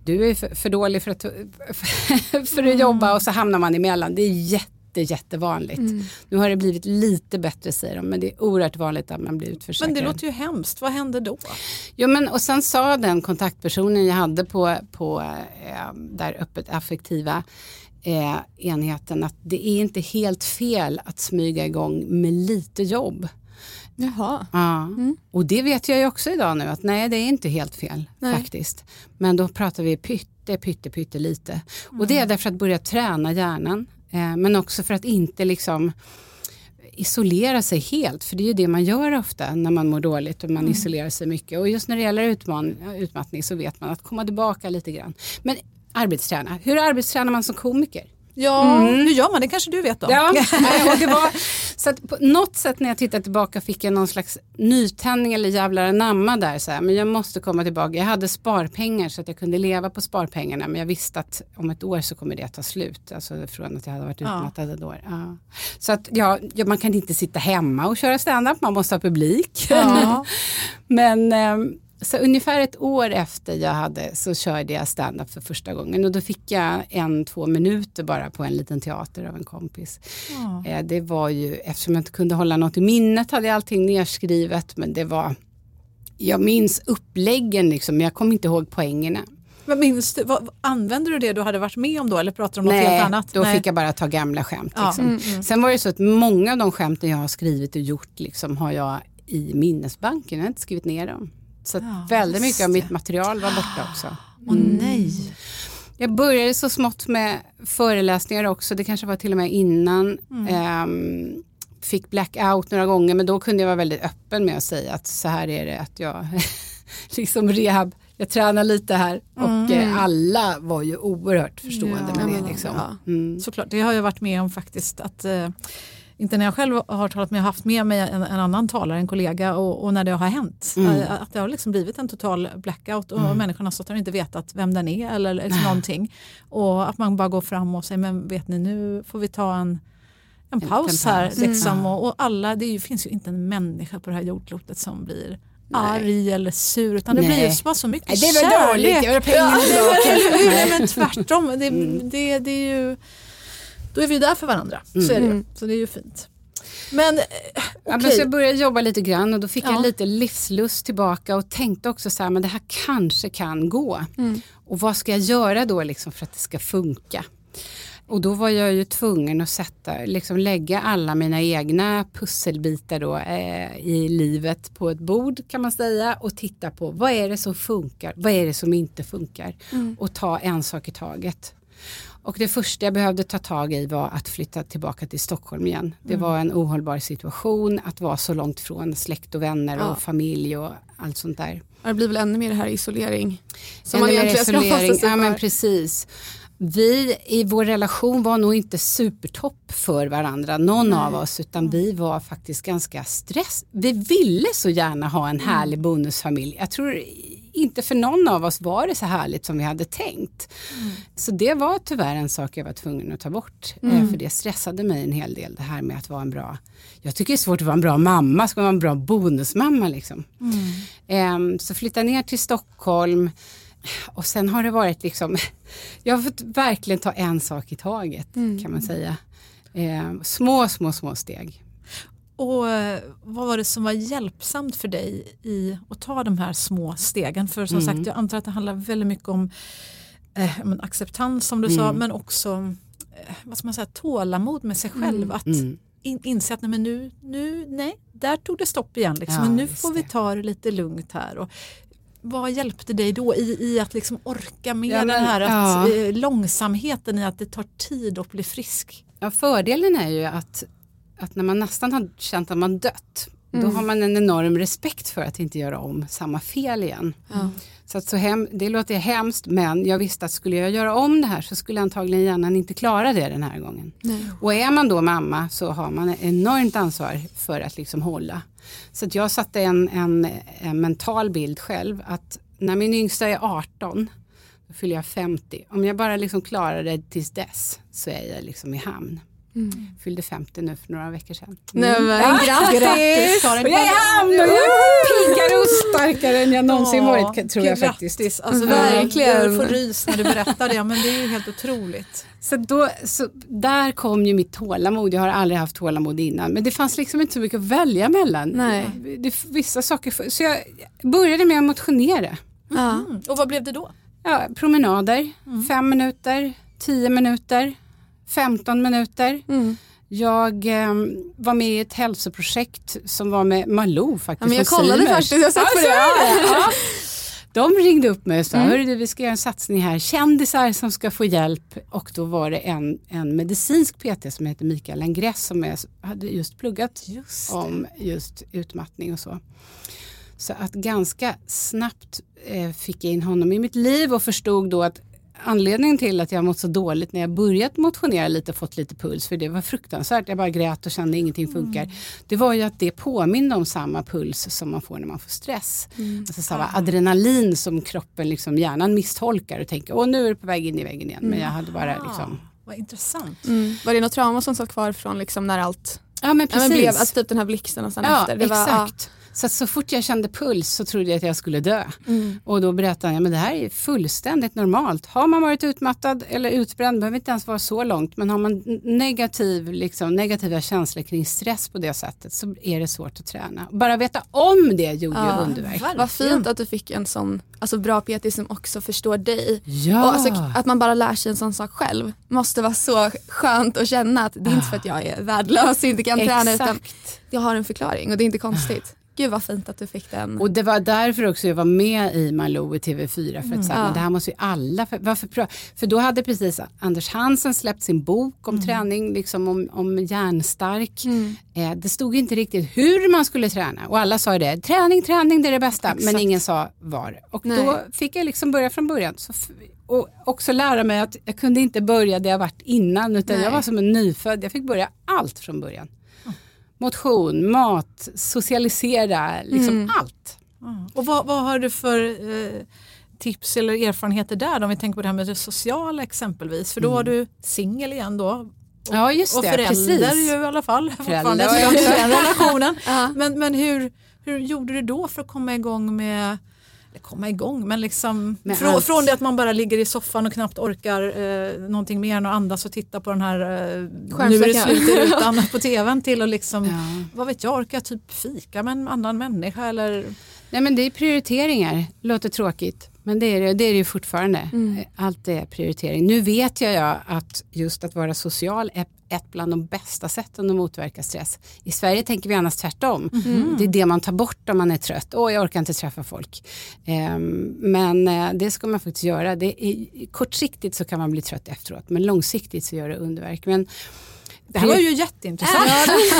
du är för, för dålig för att, för att jobba och så hamnar man emellan. Det är jätte, jättevanligt. Nu har det blivit lite bättre säger de men det är oerhört vanligt att man blir utförsäkrad. Men det låter ju hemskt. Vad hände då? Jo, men, och sen sa den kontaktpersonen jag hade på, på eh, där öppet affektiva eh, enheten att det är inte helt fel att smyga igång med lite jobb. Jaha. Ja. Och det vet jag ju också idag nu att nej det är inte helt fel Nej. faktiskt. Men då pratar vi pytte, pytte, pytte lite. Och det är därför att börja träna hjärnan. Eh, men också för att inte liksom isolera sig helt, för det är ju det man gör ofta när man mår dåligt och man isolerar sig mycket. Och just när det gäller utman utmattning så vet man att komma tillbaka lite grann. Men arbetsträna, hur arbetstränar man som komiker? Ja, hur gör man? Det kanske du vet då? Ja, och det var, så att på något sätt när jag tittar tillbaka fick jag någon slags nytändning eller jävlar anamma där. Så här, men jag måste komma tillbaka. Jag hade sparpengar så att jag kunde leva på sparpengarna men jag visste att om ett år så kommer det att ta slut. Alltså från att jag hade varit Ja. utmattad ett år. Ja. Så att ja, ja, man kan inte sitta hemma och köra stand-up, man måste ha publik. Ja. Men ehm, så ungefär ett år efter jag hade så körde jag stand-up för första gången och då fick jag en, två minuter bara på en liten teater av en kompis. Ja. Eh, Det var ju, eftersom jag inte kunde hålla något i minnet hade jag allting nerskrivet men det var jag minns uppläggen liksom, men jag kommer inte ihåg poängerna. Men minns du, vad, använde du det du hade varit med om då eller pratade du om något Nej, helt annat? då fick jag bara ta gamla skämt. Ja. Liksom. Mm, mm. Sen var det så att många av de skämten jag har skrivit och gjort liksom, har jag i minnesbanken, jag har inte skrivit ner dem. Så Ja, väldigt mycket av mitt material var borta också. Åh nej. Jag började så smått med föreläsningar också, det kanske var till och med innan. Mm. Ehm, fick blackout några gånger men då kunde jag vara väldigt öppen med att säga att så här är det att jag liksom rehab, jag tränar lite här och eh, alla var ju oerhört förstående Mm. Ja, med det. Liksom. ja. Mm. Såklart, det har jag varit med om faktiskt. att eh, Inte när jag själv har talat men jag har haft med mig en, en annan talare, en kollega och, och när det har hänt. Mm. Eh, Att det har liksom blivit en total blackout och människorna har stått där och inte vetat vem den är eller liksom någonting. Och att man bara går fram och säger men vet ni nu får vi ta en en paus här. paus. Liksom. Mm. Och, och alla, det ju, finns ju inte en människa på det här jordklotet som blir Nej. arg eller sur utan det Nej. blir ju bara så mycket Nej, det var kärlek. dåligt, jag har pengarna Ja, men tvärtom. Det, Mm. det, det är ju, då är vi ju där för varandra. Så är det ju. Mm. Så det är ju fint. Men eh, Ja, men så jag började jobba lite grann och då fick Ja. jag lite livslust tillbaka och tänkte också så här, men det här kanske kan gå. Mm. Och vad ska jag göra då liksom för att det ska funka? Och då var jag ju tvungen att sätta, liksom lägga alla mina egna pusselbitar då, eh, i livet på ett bord kan man säga och titta på vad är det som funkar, vad är det som inte funkar Mm. och ta en sak i taget. Och det första jag behövde ta tag i var att flytta tillbaka till Stockholm igen. Det Mm. var en ohållbar situation att vara så långt från släkt och vänner Ja. och familj och allt sånt där. Det blir väl ännu mer det här isolering. Som Ännu man egentligen ska isolering. passa sig Ja men precis. Vi i vår relation var nog inte supertopp för varandra, någon av oss, utan vi var faktiskt ganska stress. Vi ville så gärna ha en härlig bonusfamilj. Jag tror inte för någon av oss var det så härligt som vi hade tänkt. Så det var tyvärr en sak jag var tvungen att ta bort. eh, För det stressade mig en hel del, det här med att vara en bra, jag tycker det är svårt att vara en bra mamma, ska man vara en bra bonusmamma liksom. Ehm, så flytta ner till Stockholm och sen har det varit liksom, jag har fått verkligen ta en sak i taget kan man säga. Ehm, små, små, små steg. Och eh, vad var det som var hjälpsamt för dig i att ta de här små stegen? För som Mm. sagt, jag antar att det handlar väldigt mycket om eh, acceptans som du sa, Mm. men också eh, vad ska man säga, tålamod med sig själv. Att Mm. in, inse att nej, men nu, nu, nej, där tog det stopp igen. Liksom. Ja, men nu får vi ta det lite lugnt här. Och, vad hjälpte dig då i, i att liksom orka med Ja, men- den här att, ja. eh, långsamheten i att det tar tid att bli frisk? Ja, fördelen är ju att, att när man nästan har känt att man dött, då Mm. har man en enorm respekt för att inte göra om samma fel igen. Ja. Så att så hem, det låter hemskt men jag visste att skulle jag göra om det här så skulle antagligen hjärnan inte klara det den här gången. Nej. Och är man då mamma så har man enormt ansvar för att liksom hålla. Så att jag satte en, en, en mental bild själv att när min yngsta är 18 då fyller jag 50. Om jag bara liksom klarar det tills dess så är jag liksom i hamn. Mm. Fyllde 50 nu för några veckor sedan. Nej, men, Grattis Karin! Och jag är i hamn och jag är piggare och starkare än jag någonsin Ja, varit tror jag faktiskt. Grattis, alltså, Mm. verkligen. Jag får rys när du berättar det, men det är ju helt otroligt. Så, då, så där kom ju mitt tålamod. Jag har aldrig haft tålamod innan. Men det fanns liksom inte så mycket att välja mellan. Nej. Det, vissa saker. Så jag började med att motionera. Ja. Mm. Och vad blev det då? Ja, promenader, fem minuter, tio minuter, 15 minuter. Mm. Jag eh, var med i ett hälsoprojekt som var med Malou faktiskt. Ja, jag kollade Simers. faktiskt, jag Ja, på det. Ja. De ringde upp mig och sa, Mm. du, vi ska göra en satsning här, kändisar som ska få hjälp. Och då var det en, en medicinsk PT som heter Mikael Lengress som är, hade just pluggat Just om just utmattning och så. Så att ganska snabbt eh, fick jag in honom i mitt liv och förstod då att anledningen till att jag mått så dåligt när jag börjat motionera lite och fått lite puls, för det var fruktansvärt, jag bara grät och kände ingenting funkar. Det var ju att det påminner om samma puls som man får när man får stress. Alltså samma adrenalin som kroppen, liksom, hjärnan misstolkar och tänker, åh nu är du på väg in i väggen igen. Men jag hade bara liksom, vad intressant. Mm. Var det något trauma som satt kvar från liksom när allt ja men ja, precis. men blev, alltså typ den här blixten och sen Ja, efter? Det exakt. Var, ja. Så att så fort jag kände puls så trodde jag att jag skulle dö. Mm. Och då berättade han, ja, men det här är fullständigt normalt. Har man varit utmattad eller utbränd, behöver inte ens vara så långt, men har man negativ, liksom, negativa känslor kring stress på det sättet så är det svårt att träna. Bara veta om det gjorde ju underverk. Vad fint att du fick en sån alltså, bra PT som också förstår dig. Ja. Och alltså, att man bara lär sig en sån sak själv måste vara så skönt att känna att det är inte för att jag är värdelös och inte kan träna utan Exakt. jag har en förklaring och det är inte konstigt. Gud vad fint att du fick den. Och det var därför också jag var med i Malou i TV4 för att säga, men det här måste ju alla, för, varför, prö- för då hade precis Anders Hansen släppt sin bok om träning, liksom om, om järnstark. Eh, det stod inte riktigt hur man skulle träna och alla sa det, träning, träning det är det bästa, men Exakt. ingen sa var. Och Nej. då fick jag liksom börja från början. Så och också lära mig att jag kunde inte börja där jag varit innan utan Nej. jag var som en nyfödd, jag fick börja allt från början. Motion, mat, socialisera, liksom allt. Och vad, vad har du för eh, tips eller erfarenheter där om vi tänker på det här med det sociala exempelvis? För då var du singel igen då. Ja just och det, förälder precis. ju i alla fall. den relationen. Ja. Men, men hur, hur gjorde du då för att komma igång med komma igång, men liksom Med från, allt. från det att man bara ligger i soffan och knappt orkar eh, någonting mer än att andas och titta på den här eh, nu är det slut i rutan på tvn till att liksom, Ja. vad vet jag, orka typ fika med en annan människa eller Nej men det är prioriteringar, låter tråkigt. Men det är det, det är det ju fortfarande. Allt är prioritering. Nu vet jag ja att just att vara social är ett bland de bästa sätten att motverka stress. I Sverige tänker vi annars tvärtom. Det är det man tar bort om man är trött. Åh, jag orkar inte träffa folk. Ehm, men eh, det ska man faktiskt göra. Det är, kortsiktigt så kan man bli trött efteråt, men långsiktigt så gör det underverk. Men Det här var ju jätteintressant.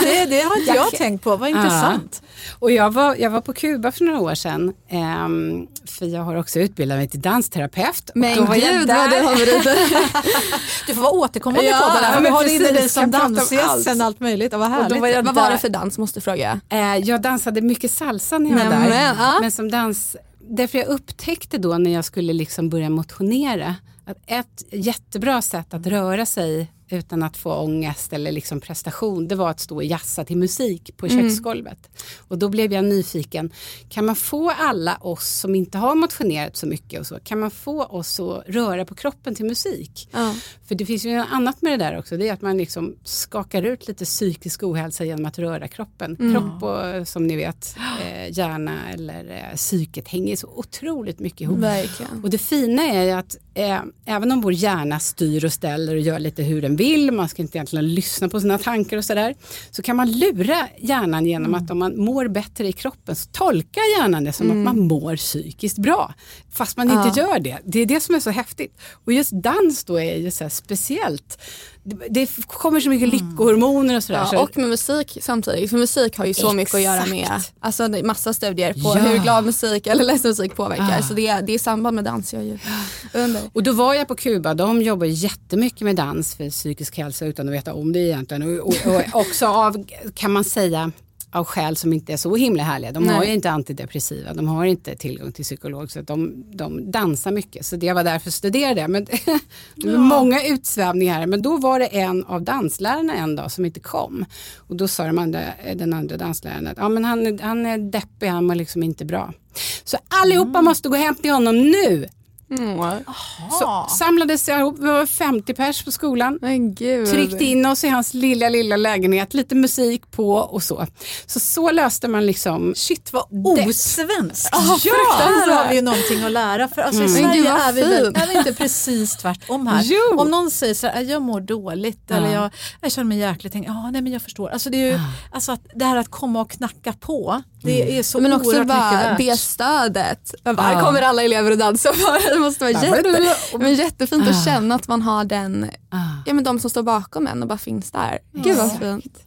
det, det har inte jag tänkt på, vad intressant. Och jag var, jag var på Kuba för några år sedan, ehm, för jag har också utbildat mig till dansterapeut. Och Men var jag gud vad du har. Du får vara återkommande Ja, på det för vi men har inne dig som kan prata om dansgäst allt. allt möjligt. Och vad Och härligt. då var jag vad var det för dans måste fråga? Eh, jag dansade mycket salsa när jag var Nämen, där. ja. Men som dans, därför jag upptäckte då när jag skulle liksom börja motionera att ett jättebra sätt att röra sig utan att få ångest eller liksom prestation det var att stå och jassa till musik på köksgolvet. Och då blev jag nyfiken, kan man få alla oss som inte har motionerat så mycket och så, kan man få oss att röra på kroppen till musik? Ja. För det finns ju något annat med det där också, det är att man liksom skakar ut lite psykisk ohälsa genom att röra kroppen. Kropp och som ni vet, eh, hjärna eller eh, psyket hänger så otroligt mycket ihop. Verkligen. Och det fina är att eh, även om vår hjärna styr och ställer och gör lite hur den vill, man ska inte egentligen lyssna på sina tankar och sådär, så kan man lura hjärnan genom att om man mår bättre i kroppen så tolkar hjärnan det som att man mår psykiskt bra. Fast man inte gör det. Det är det som är så häftigt. Och just dans då är ju så speciellt. Det, det kommer så mycket lyckohormoner och sådär. så Ja, och med musik samtidigt. För musik har ju så mycket att göra med Exakt. alltså, det är massa studier på Ja. hur glad musik eller ledsen musik påverkar. Så det, är- det är samband med dans jag ju under. Och då var jag på Kuba, de jobbar jättemycket med dans för psykisk hälsa utan att veta om det egentligen. Och, och, och också av, kan man säga, av skäl som inte är så himla härliga. De har Nej. ju inte antidepressiva, de har inte tillgång till psykolog så att de, de dansar mycket. Så det jag var där för att studera det. Men det var många utsvävningar här. Men då var det en av danslärarna en dag som inte kom. Och då sa de andra, den andra dansläraren att ja, men han, är- han är deppig, han mår liksom inte bra. Så allihopa måste gå hem till honom nu. Så samlades jag ihop, vi var 50 pers på skolan. Men gud. Tryckte in oss i hans lilla, lilla lägenhet, lite musik på och så. Så så löste man liksom Shit vad osvenskt. Ja, Där har vi ju någonting att lära. För alltså, I Men Sverige är vi, väl, är vi inte precis tvärtom här. Jo. Om någon säger så här, jag mår dåligt Ja. eller jag, jag känner mig jäkligt, tänker, ja nej men jag förstår. Alltså, det, är ju, alltså att det här att komma och knacka på, det är så Men också bara det stödet. Bara. Här kommer alla elever att dansa för. Det måste vara jätte, men jättefint Ah. att känna att man har den, Ah. ja, men de som står bakom en och bara finns där. Gud vad fint.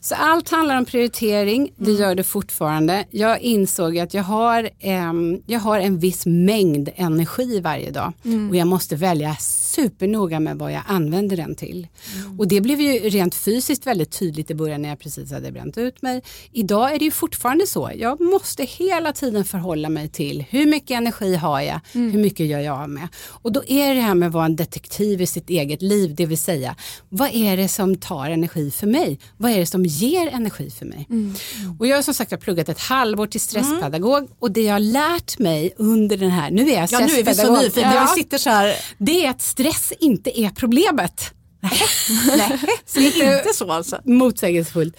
Så allt handlar om prioritering, det Mm. gör det fortfarande. Jag insåg att jag har, ehm, jag har en viss mängd energi varje dag Mm. och jag måste välja supernoga med vad jag använder den till. Mm. Och det blev ju rent fysiskt väldigt tydligt i början när jag precis hade bränt ut mig. Idag är det ju fortfarande så, jag måste hela tiden förhålla mig till hur mycket energi har jag, Mm. hur mycket gör jag av med. Och då är det här med att vara en detektiv i sitt eget liv, det vill säga vad är det som tar energi för mig? Vad är det som ger energi för mig? Mm. Och jag har som sagt har pluggat ett halvår till stresspedagog och det jag har lärt mig under den här, nu är jag Ja, nu är vi så stresspedagog. nyfikna. Ja. Sitter så här. Det är att stress inte är problemet. Nej, så Det är inte så alltså. motsägelsefullt.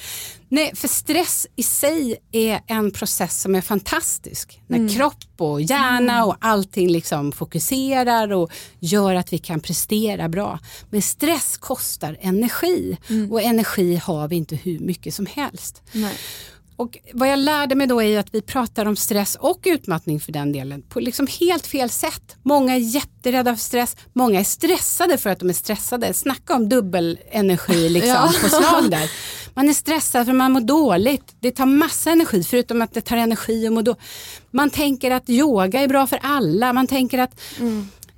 Nej, för stress i sig är en process som är fantastisk. När kropp och hjärna och allting liksom fokuserar och gör att vi kan prestera bra. Men stress kostar energi och energi har vi inte hur mycket som helst. Nej. Och vad jag lärde mig då är att vi pratar om stress och utmattning för den delen på liksom helt fel sätt. Många är jätterädda för stress, många är stressade för att de är stressade. Snacka om dubbel energi liksom Ja. på slag där. Man är stressad för man mår dåligt. Det tar massa energi förutom att det tar energi att må dåligt. Man tänker att yoga är bra för alla. Man tänker att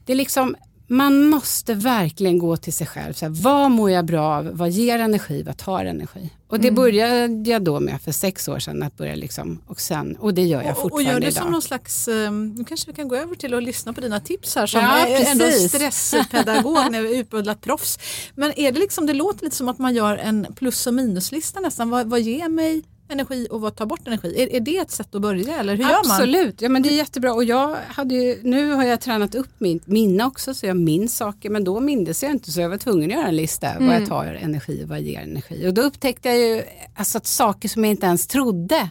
det är liksom man måste verkligen gå till sig själv. Så här, vad mår jag bra av? Vad ger energi? Vad tar energi? Och det började jag då med för sex år sedan. Att börja liksom, och, sen, och det gör jag Och, och fortfarande gör det idag. som någon slags, um, nu kanske vi kan gå över till att lyssna på dina tips här som Ja, är ändå stresspedagog, när utbildat proffs. Men är det liksom, det låter lite som att man gör en plus och minuslista nästan. Vad, vad ger mig energi och vad tar bort energi? Är, är det ett sätt att börja eller hur gör man? Absolut, ja, men det är jättebra. Och jag hade ju, nu har jag tränat upp mitt minne också så jag minns saker men då mindes jag inte så jag var tvungen att göra en lista vad Mm. jag tar energi och vad ger energi. Och då upptäckte jag ju alltså, att saker som jag inte ens trodde.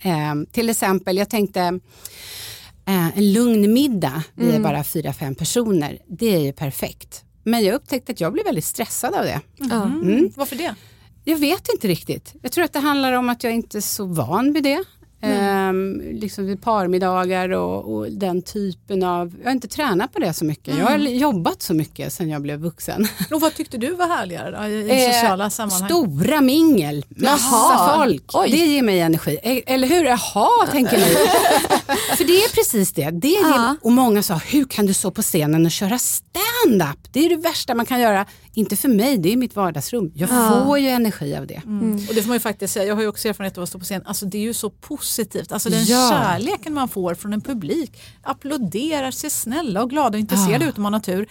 Eh, till exempel, jag tänkte eh, en lugn middag, vi Mm. är bara fyra, fem personer, det är ju perfekt. Men jag upptäckte att jag blev väldigt stressad av det. Mm. Varför det? Jag vet inte riktigt. Jag tror att det handlar om att jag inte är så van vid det. Ehm, liksom vid parmiddagar och, och den typen av, jag har inte tränat på det så mycket. Jag har jobbat så mycket sedan jag blev vuxen. Och vad tyckte du var härligare då, i, Eh, sociala sammanhang? Stora mingel, massa Jaha. folk. Oj. Det ger mig energi. E- Eller hur? Jaha, tänker ni. För det är precis det. det, är det. Och många sa, hur kan du stå på scenen och köra stand-up? Det är det värsta man kan göra. Inte för mig, det är mitt vardagsrum. Jag Ja. får ju energi av det. Och det får man ju faktiskt säga, jag har ju också erfarenhet av att stå på scen. Alltså det är ju så positivt. Alltså den Ja. kärleken man får från en publik. Applåderar, ser snälla och glada och intresserade Ah. ut om man har tur.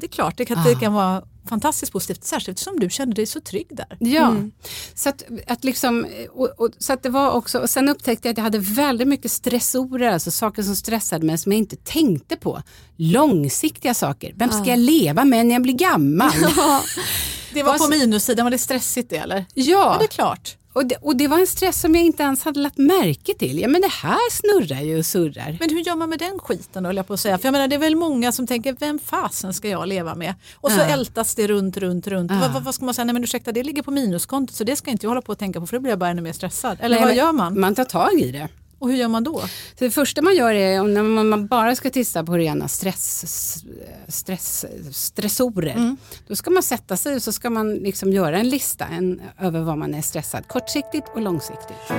Det är klart, det kan, det kan vara fantastiskt positivt. Särskilt som du kände dig så trygg där. Ja, så, att, att liksom, och, och, så att det var också, och sen upptäckte jag att jag hade väldigt mycket stressorer, alltså saker som stressade mig som jag inte tänkte på. Långsiktiga saker, vem ska jag leva med när jag blir gammal? Det var på minussidan, var det stressigt det eller? Ja, ja, det är klart. Och det, och det var en stress som jag inte ens hade lagt märke till. Ja men det här snurrar ju och surrar. Men hur gör man med den skiten då, jag på att säga? För jag menar, det är väl många som tänker, vem fasen ska jag leva med? Och så Ja. ältas det runt, runt, runt. Ja. Vad, vad, ska man säga? Nej men ursäkta, det ligger på minuskontot så det ska inte jag hålla på att tänka på för då blir jag bara ännu mer stressad. Eller Nej, vad gör man? Man tar tag i det. Och hur gör man då? Så det första man gör är om när man bara ska titta på rena stress, stress, stressorer. Då ska man sätta sig och så ska man liksom göra en lista en, över vad man är stressad. Kortsiktigt och långsiktigt.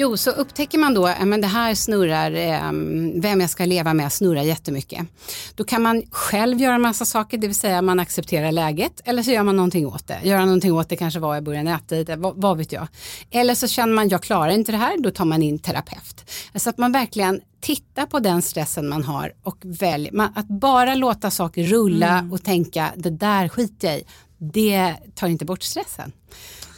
Jo, så upptäcker man då att det här snurrar, eh, vem jag ska leva med snurrar jättemycket. Då kan man själv göra en massa saker, det vill säga man accepterar läget eller så gör man någonting åt det. Göra någonting åt det kanske var jag börjar äta vad, vad vet jag. Eller så känner man jag klarar inte det här, då tar man in terapeut. Så att man verkligen tittar på den stressen man har och väljer. Att bara låta saker rulla och tänka det där skiter jag i, det tar inte bort stressen.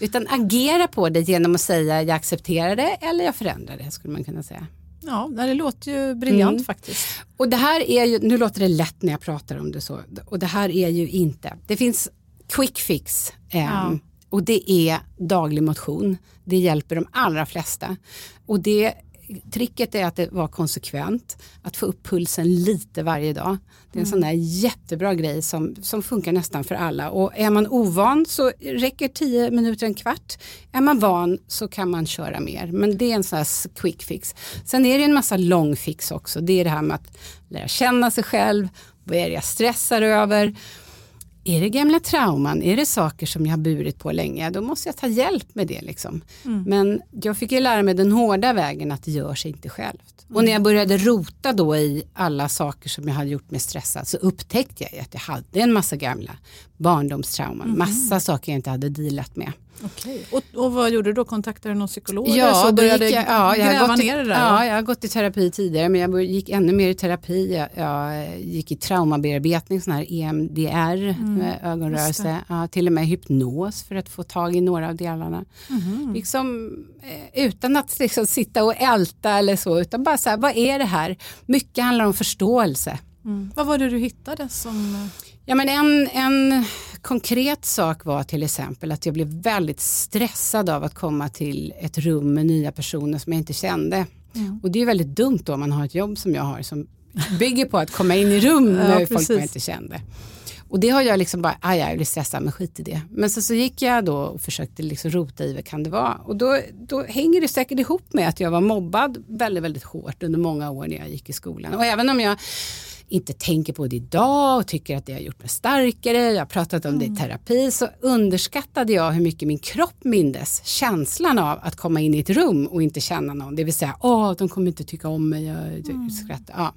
Utan agera på det genom att säga jag accepterar det eller jag förändrar det skulle man kunna säga. Ja, det låter ju briljant Mm. faktiskt. Och det här är ju, nu låter det lätt när jag pratar om det så, och det här är ju inte, det finns quick fix ehm, Ja. och det är daglig motion. Det hjälper de allra flesta. Och det Tricket är att det var konsekvent, att få upp pulsen lite varje dag. Det är en sån där jättebra grej som, som funkar nästan för alla. Och är man ovan så räcker 10 minuter, en kvart. Är man van så kan man köra mer. Men det är en sån här quick fix. Sen är det en massa long fix också. Det är det här med att lära känna sig själv. Vad är det jag stressar över? Är det gamla trauman? Är det saker som jag har burit på länge? Då måste jag ta hjälp med det. Liksom. Men jag fick ju lära mig den hårda vägen att det gör sig inte självt. Och när jag började rota då i alla saker som jag hade gjort mig stressad så upptäckte jag att jag hade en massa gamla barndomstrauman. Massa saker jag inte hade dealat med. Okej. Och, och vad gjorde du då? Kontaktade du någon psykolog? Ja, så började gick jag, ja, jag gräva ner det där? Ja, jag har gått i terapi tidigare men jag gick ännu mer i terapi. Jag, jag gick i traumabearbetning, sån här EMDR, med ögonrörelse. Ja, till och med hypnos för att få tag i några av delarna. Liksom, eh, utan att liksom sitta och älta eller så, utan bara så här, vad är det här? Mycket handlar om förståelse. Mm. Vad var det du hittade som... eh, Ja, men en, en konkret sak var till exempel att jag blev väldigt stressad av att komma till ett rum med nya personer som jag inte kände. Och det är väldigt dumt då om man har ett jobb som jag har som bygger på att komma in i rum med folk precis. man inte kände. Och det har jag liksom bara, aj, jag blir stressad men skit i det. Men så, så gick jag då och försökte liksom rota i vad kan det vara. Och då, då hänger det säkert ihop med att jag var mobbad väldigt, väldigt hårt under många år när jag gick i skolan. Och även om jag inte tänker på det idag och tycker att det har gjort mig starkare, jag har pratat om det i terapi, så underskattade jag hur mycket min kropp mindes känslan av att komma in i ett rum och inte känna någon. Det vill säga, åh, de kommer inte tycka om mig, jag skrattar. Ja.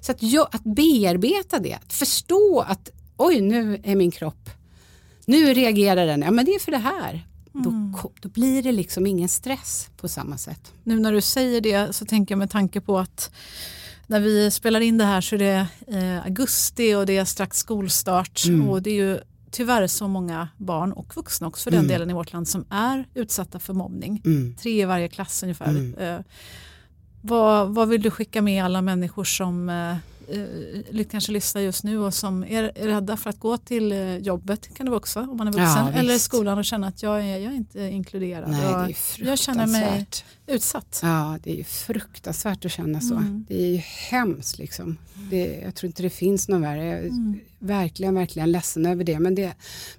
Så att, jag, att bearbeta det, att förstå att oj, nu är min kropp, nu reagerar den, ja men det är för det här. Då, ko- då blir det liksom ingen stress på samma sätt. Nu när du säger det så tänker jag med tanke på att när vi spelar in det här så är det eh, augusti och det är strax skolstart och det är ju tyvärr så många barn och vuxna också för den delen i vårt land som är utsatta för mobbning. Mm. Tre i varje klass ungefär. Eh, vad, vad vill du skicka med alla människor som eh, eh, kanske lyssnar just nu och som är, rädda för att gå till eh, jobbet, kan det vara också om man är vuxen, Ja, eller skolan och känna att jag är, jag är inte inkluderad. Nej, jag, känner mig utsatt. Ja, det är ju fruktansvärt att känna så. Mm. Det är ju hemskt liksom. Det, jag tror inte det finns någon värre. Jag är verkligen, verkligen ledsen över det. Men det,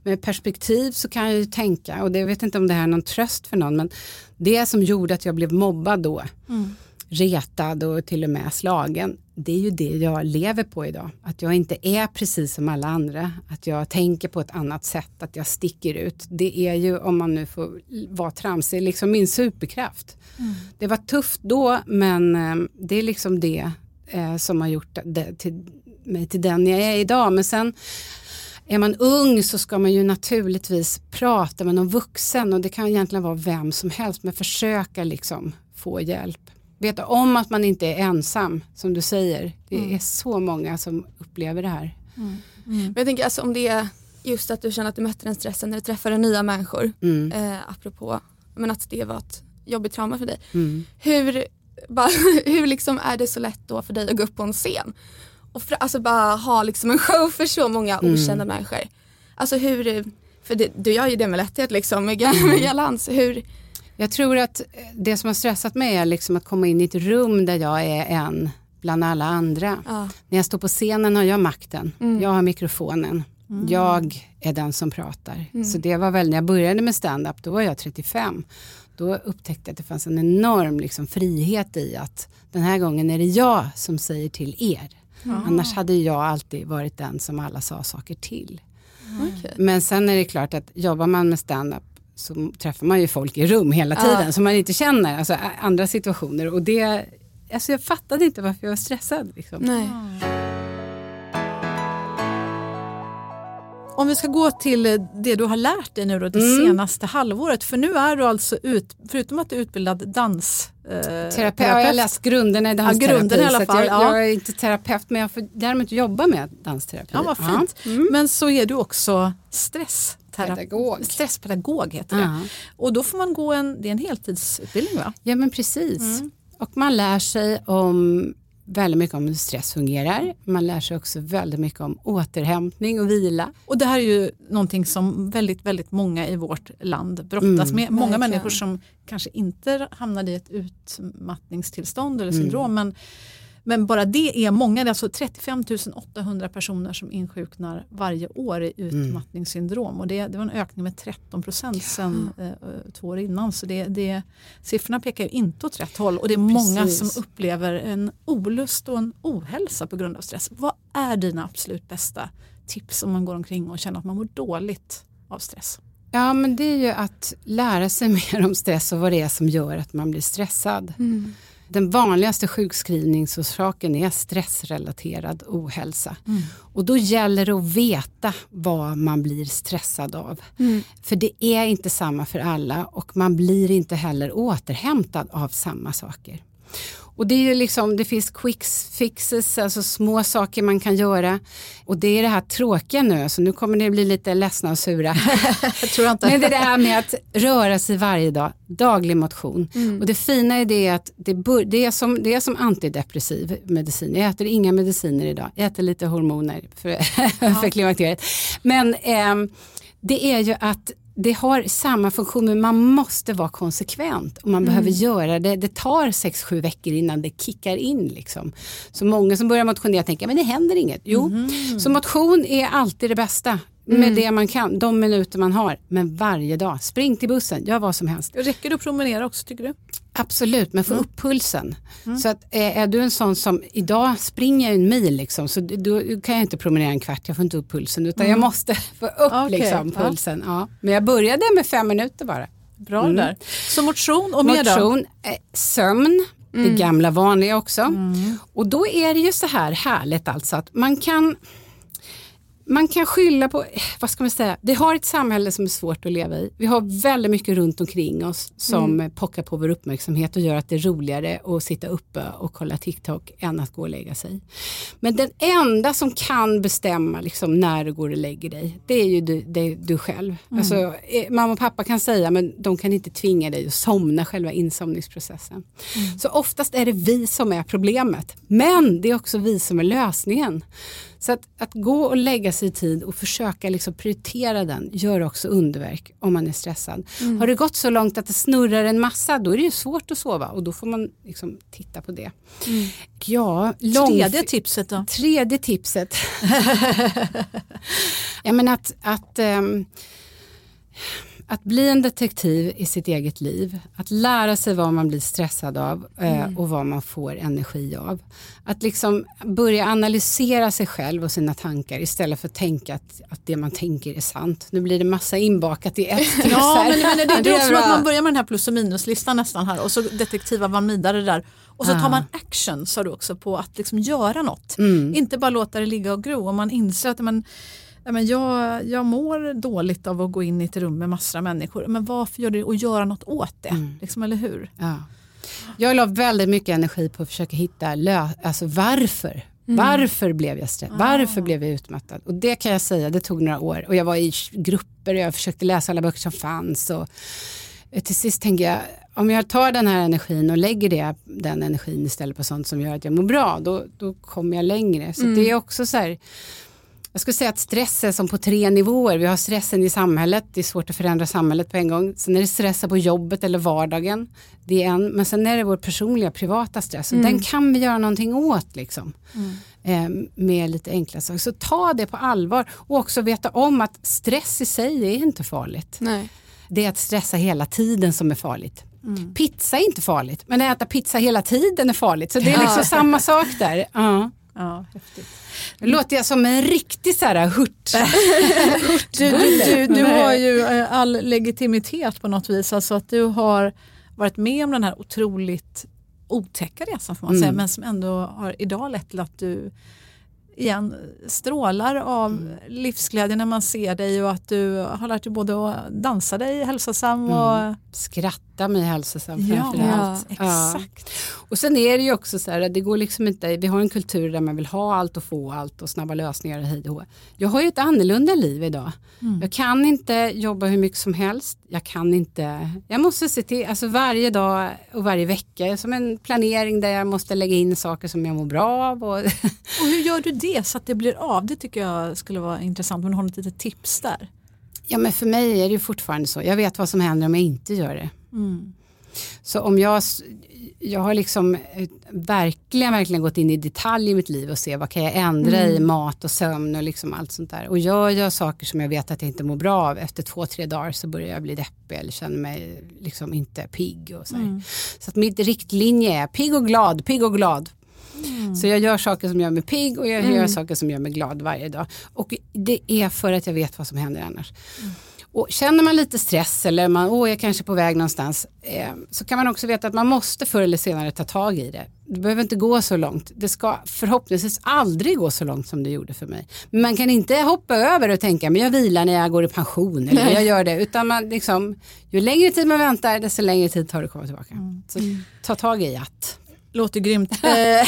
med perspektiv så kan jag ju tänka, och det, jag vet inte om det här är någon tröst för någon, men det som gjorde att jag blev mobbad då, Mm. Retad och till och med slagen, det är ju det jag lever på idag. Att jag inte är precis som alla andra, att jag tänker på ett annat sätt, att jag sticker ut. Det är ju, om man nu får vara tramsig, liksom min superkraft. Det var tufft då, men eh, det är liksom det eh, som har gjort det, till, mig till den jag är idag. Men sen är man ung så ska man ju naturligtvis prata med någon vuxen och det kan egentligen vara vem som helst men försöka liksom få hjälp. Veta om att man inte är ensam som du säger. Det är så många som upplever det här. Men jag tänker alltså om det är just att du känner att du mötte den stressen när du träffade nya människor, Mm. eh, apropå men att det var ett jobbigt trauma för dig. Mm. Hur, bara, hur liksom är det så lätt då för dig att gå upp på en scen och fra, alltså bara ha liksom en show för så många Mm. okända människor? Alltså hur, för det, du gör ju det med lätthet liksom med, Mm. med galans. Hur, Jag tror att det som har stressat mig är liksom att komma in i ett rum där jag är en bland alla andra. ja. När jag står på scenen har jag makten. Jag har mikrofonen. Jag är den som pratar. Så det var väl när jag började med stand-up, då var jag 35. Då upptäckte jag att det fanns en enorm liksom, frihet i att den här gången är det jag som säger till er. Annars hade jag alltid varit den som alla sa saker till. okej. Men sen är det klart att jobbar man med stand-up så träffar man ju folk i rum hela tiden som man inte känner, alltså andra situationer. Och det, alltså jag fattade inte varför jag var stressad. Liksom. Nej. Om vi ska gå till det du har lärt dig nu då, det Mm. senaste halvåret. För nu är du alltså, ut, förutom att du är utbildad dans... Eh, Terapeut, ja, jag har läst grunderna i dansterapi. grunderna i alla fall, jag, ja. jag är inte terapeut men jag får däremot jobba med dansterapi. Ja, vad fint. Men så är du också stressterapeut. Pedagog. Stresspedagog heter det. Ja. Och då får man gå en, det är en heltidsutbildning va? Ja men precis. Och man lär sig om väldigt mycket om hur stress fungerar. Man lär sig också väldigt mycket om återhämtning och vila. Och det här är ju någonting som väldigt, väldigt många i vårt land brottas med. Många verkligen. människor som kanske inte hamnade i ett utmattningstillstånd eller syndrom. Men, men bara det är många, det är alltså 35 800 personer som insjuknar varje år i utmattningssyndrom. Och det, det var en ökning med 13 procent sedan eh, två år innan. Så det, det, siffrorna pekar ju inte åt rätt håll. Och det är många Precis. som upplever en olust och en ohälsa på grund av stress. Vad är dina absolut bästa tips om man går omkring och känner att man mår dåligt av stress? Ja men det är ju att lära sig mer om stress och vad det är som gör att man blir stressad. Den vanligaste sjukskrivningsorsaken är stressrelaterad ohälsa. Mm. Och då gäller det att veta vad man blir stressad av. Mm. För det är inte samma för alla och man blir inte heller återhämtad av samma saker. Och det, är liksom, det finns quick fixes, alltså små saker man kan göra. Och det är det här tråkiga nu, så nu kommer ni bli lite ledsna och sura. tror inte. Men det är det här med att röra sig varje dag, daglig motion. Mm. Och det fina är det att det, det, är som, det är som antidepressiv medicin. Jag äter inga mediciner idag, jag äter lite hormoner för, ja. för klimakteriet. Men eh, det är ju att det har samma funktion men man måste vara konsekvent och man mm. behöver göra det. Det tar 6-7 veckor innan det kickar in. Liksom. Så många som börjar motionera tänker men det händer inget. Jo, mm. så motion är alltid det bästa med mm. det man kan, de minuter man har. Men varje dag, spring till bussen, gör vad som helst. Räcker det att promenera också tycker du? Absolut, men få mm. upp pulsen. Mm. Så att, eh, är du en sån som, idag springer jag en mil liksom, så då kan jag inte promenera en kvart, jag får inte upp pulsen utan jag mm. måste få upp okay. liksom, pulsen. Ja. ja. Men jag började med fem minuter bara. Bra mm. där. Så motion och mer Motion, eh, sömn, det mm. gamla vanliga också. Och då är det ju så här härligt alltså att man kan man kan skylla på, vad ska man säga, det har ett samhälle som är svårt att leva i. Vi har väldigt mycket runt omkring oss som mm. pockar på vår uppmärksamhet och gör att det är roligare att sitta uppe och kolla TikTok än att gå och lägga sig. Men den enda som kan bestämma liksom, när du går och lägger dig, det är ju du, det du själv. Mm. Alltså, eh, mamma och pappa kan säga men de kan inte tvinga dig att somna själva insomningsprocessen. Mm. Så oftast är det vi som är problemet. Men det är också vi som är lösningen. Så att, att gå och lägga sig i tid och försöka liksom prioritera den gör också underverk om man är stressad. Mm. Har det gått så långt att det snurrar en massa då är det ju svårt att sova och då får man liksom titta på det. Mm. Ja, lång... Tredje tipset då? Tredje tipset. ja, men att, att um, att bli en detektiv i sitt eget liv, att lära sig vad man blir stressad av eh, mm. och vad man får energi av. Att liksom börja analysera sig själv och sina tankar istället för att tänka att, att det man tänker är sant. Nu blir det massa inbakat i ett. ja, men, men det, det, det är också att man börjar med den här plus och minuslistan nästan här och så detektivar man vidare där. Och så tar man action sa du också på att liksom göra något. Mm. Inte bara låta det ligga och gro. Om man inser att man men jag, jag mår dåligt av att gå in i ett rum med massor av människor. Men varför gör det och göra något åt det? Mm. Liksom, eller hur? Ja. Jag la väldigt mycket energi på att försöka hitta lö alltså varför. Mm. Varför blev jag stressad? Ah. Varför blev jag utmattad? Och det kan jag säga, det tog några år. Och jag var i grupper och jag försökte läsa alla böcker som fanns. Och till sist tänker jag, om jag tar den här energin och lägger det, den energin istället på sånt som gör att jag mår bra, då, då kommer jag längre. Så mm. det är också så här, jag skulle säga att stress är som på tre nivåer. Vi har stressen i samhället, det är svårt att förändra samhället på en gång. Sen är det stressen på jobbet eller vardagen. Det är en, men sen är det vår personliga privata stress och mm. den kan vi göra någonting åt liksom. Mm. Eh, med lite enkla saker. Så ta det på allvar och också veta om att stress i sig är inte farligt. Nej. Det är att stressa hela tiden som är farligt. Mm. Pizza är inte farligt men att äta pizza hela tiden är farligt. Så det är liksom samma sak där. Ja. Ja, häftigt. Nu låter jag som en riktig så här hurt. du, du, du, du, har ju eh, all legitimitet på något vis. Alltså att du har varit med om den här otroligt otäcka resan får man mm. säga, men som ändå har idag lett till att du igen strålar av mm. livsglädje när man ser dig och att du har lärt dig både att dansa dig hälsosam och mm. skratta mig hälsosam ja, framförallt. Ja, exakt. Och sen är det ju också så här att det går liksom inte, vi har en kultur där man vill ha allt och få allt och snabba lösningar och hej och Jag har ju ett annorlunda liv idag. Mm. Jag kan inte jobba hur mycket som helst. Jag kan inte, jag måste se till, alltså varje dag och varje vecka som en planering där jag måste lägga in saker som jag mår bra av. Och, och hur gör du det så att det blir av? Det tycker jag skulle vara intressant har du något litet tips där? Ja men för mig är det ju fortfarande så, jag vet vad som händer om jag inte gör det. Mm. Så om jag, jag har liksom eh, verkligen, verkligen gått in i detalj i mitt liv och se vad kan jag ändra mm. i mat och sömn och liksom allt sånt där. Och gör jag saker som jag vet att jag inte mår bra av efter två, tre dagar så börjar jag bli deppig eller känner mig liksom inte pigg. Och så mm. så att mitt riktlinje är pigg och glad, pigg och glad. Mm. Så jag gör saker som gör mig pigg och jag mm. gör saker som gör mig glad varje dag. Och det är för att jag vet vad som händer annars. Och känner man lite stress eller man åh, jag kanske är på väg någonstans eh, så kan man också veta att man måste förr eller senare ta tag i det. Det behöver inte gå så långt. Det ska förhoppningsvis aldrig gå så långt som det gjorde för mig. Men man kan inte hoppa över och tänka men jag vilar när jag går i pension eller jag gör det. Utan man liksom, ju längre tid man väntar desto längre tid tar det att komma tillbaka. Mm. Så ta tag i att. Låter grymt. Eh,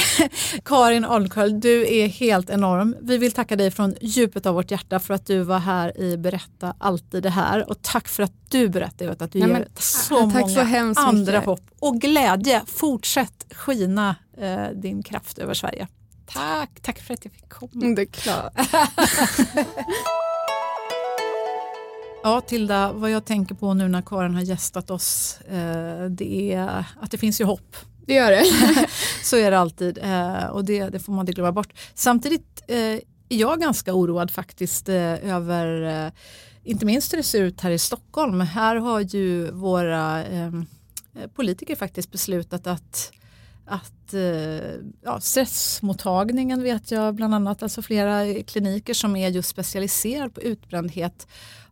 Karin Almköld, du är helt enorm. Vi vill tacka dig från djupet av vårt hjärta för att du var här i Berätta alltid det här. Och tack för att du berättar vet, att du ja, ger så många så andra mycket. hopp och glädje. Fortsätt skina eh, din kraft över Sverige. Tack, tack för att jag fick komma. Mm, det är klart. Ja, Tilda, vad jag tänker på nu när Karin har gästat oss, eh, det är att det finns ju hopp. Det gör det. så är det alltid eh, och det, det, får man inte glömma bort. Samtidigt eh, är jag ganska oroad faktiskt eh, över eh, inte minst hur det ser ut här i Stockholm. Här har ju våra eh, politiker faktiskt beslutat att att eh, ja, stressmottagningen vet jag bland annat, alltså flera kliniker som är just specialiserade på utbrändhet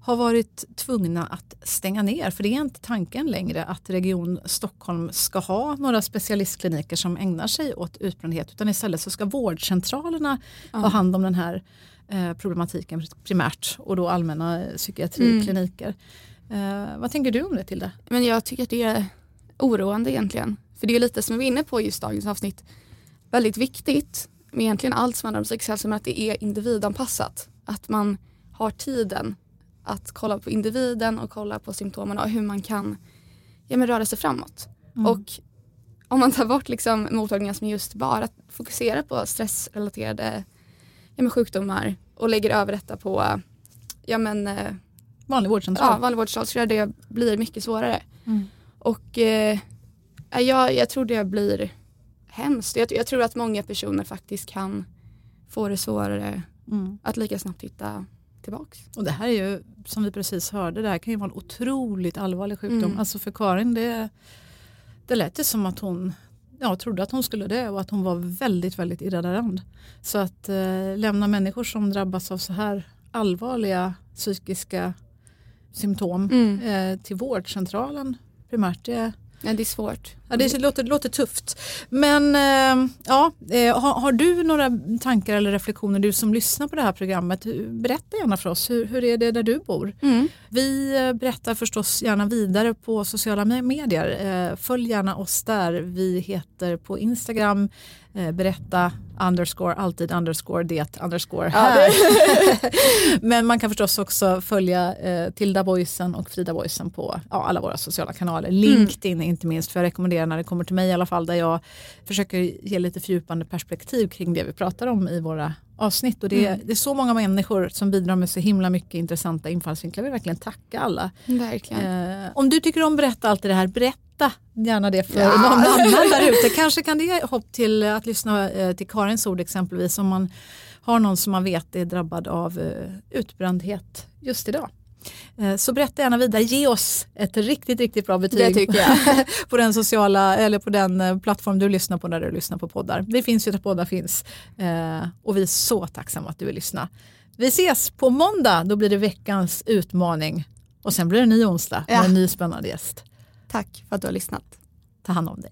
har varit tvungna att stänga ner för det är inte tanken längre att Region Stockholm ska ha några specialistkliniker som ägnar sig åt utbrändhet utan istället så ska vårdcentralerna ja. ha hand om den här eh, problematiken primärt och då allmänna psykiatrikliniker. Mm. Eh, vad tänker du om det Tilda? Men jag tycker att det är oroande egentligen. För det är lite som vi är inne på just dagens avsnitt. Väldigt viktigt med egentligen allt som handlar om psykisk hälsa men att det är individanpassat. Att man har tiden att kolla på individen och kolla på symptomen och hur man kan ja, men röra sig framåt. Mm. Och om man tar bort liksom mottagningar som just bara fokuserar på stressrelaterade ja, men sjukdomar och lägger över detta på ja, men, eh, vanlig vårdcentral, ja, vanlig vårdcentral så tror jag det blir mycket svårare. Mm. Och eh, jag, jag tror det blir hemskt. Jag, jag, tror att många personer faktiskt kan få det svårare mm. att lika snabbt hitta tillbaks. Och det här är ju som vi precis hörde, det här kan ju vara en otroligt allvarlig sjukdom. Mm. Alltså för Karin det, det lät ju som att hon ja, trodde att hon skulle dö och att hon var väldigt väldigt illa däran. Så att eh, lämna människor som drabbas av så här allvarliga psykiska symptom mm. eh, till vårdcentralen primärt det, Ja, det är svårt. Ja, det låter, låter tufft. Men äh, ja, äh, har, har, du några tankar eller reflektioner, du som lyssnar på det här programmet? Berätta gärna för oss, hur, hur är det där du bor? Mm. Vi äh, berättar förstås gärna vidare på sociala medier. Följ gärna oss där. Vi heter på Instagram berätta underscore, alltid underscore, det underscore här. Ja, Men man kan förstås också följa eh, Tilda Boysen och Frida Boysen på ja, alla våra sociala kanaler. Mm. LinkedIn mm. inte minst, för jag rekommenderar när det kommer till mig i alla fall, där jag försöker ge lite fördjupande perspektiv kring det vi pratar om i våra avsnitt. Och det, är, mm. det är så många människor som bidrar med så himla mycket intressanta infallsvinklar. Jag vill verkligen tacka alla. Verkligen. Eh, om du tycker om berätta allt det här, berätta gärna det för ja. någon annan där ute. Kanske kan det ge hopp till att lyssna eh, till Karins ord exempelvis om man har någon som man vet är drabbad av eh, utbrändhet just idag. Eh, så berätta gärna vidare, ge oss ett riktigt, riktigt bra betyg det på den sociala eller på den plattform du lyssnar på när du lyssnar på poddar. Vi finns ju där poddar finns och vi är så tacksamma att du vill lyssna. Vi ses på måndag, då blir det veckans utmaning och sen blir det en ny onsdag med en ny spännande gäst. Tack för att du har lyssnat. Ta hand om dig.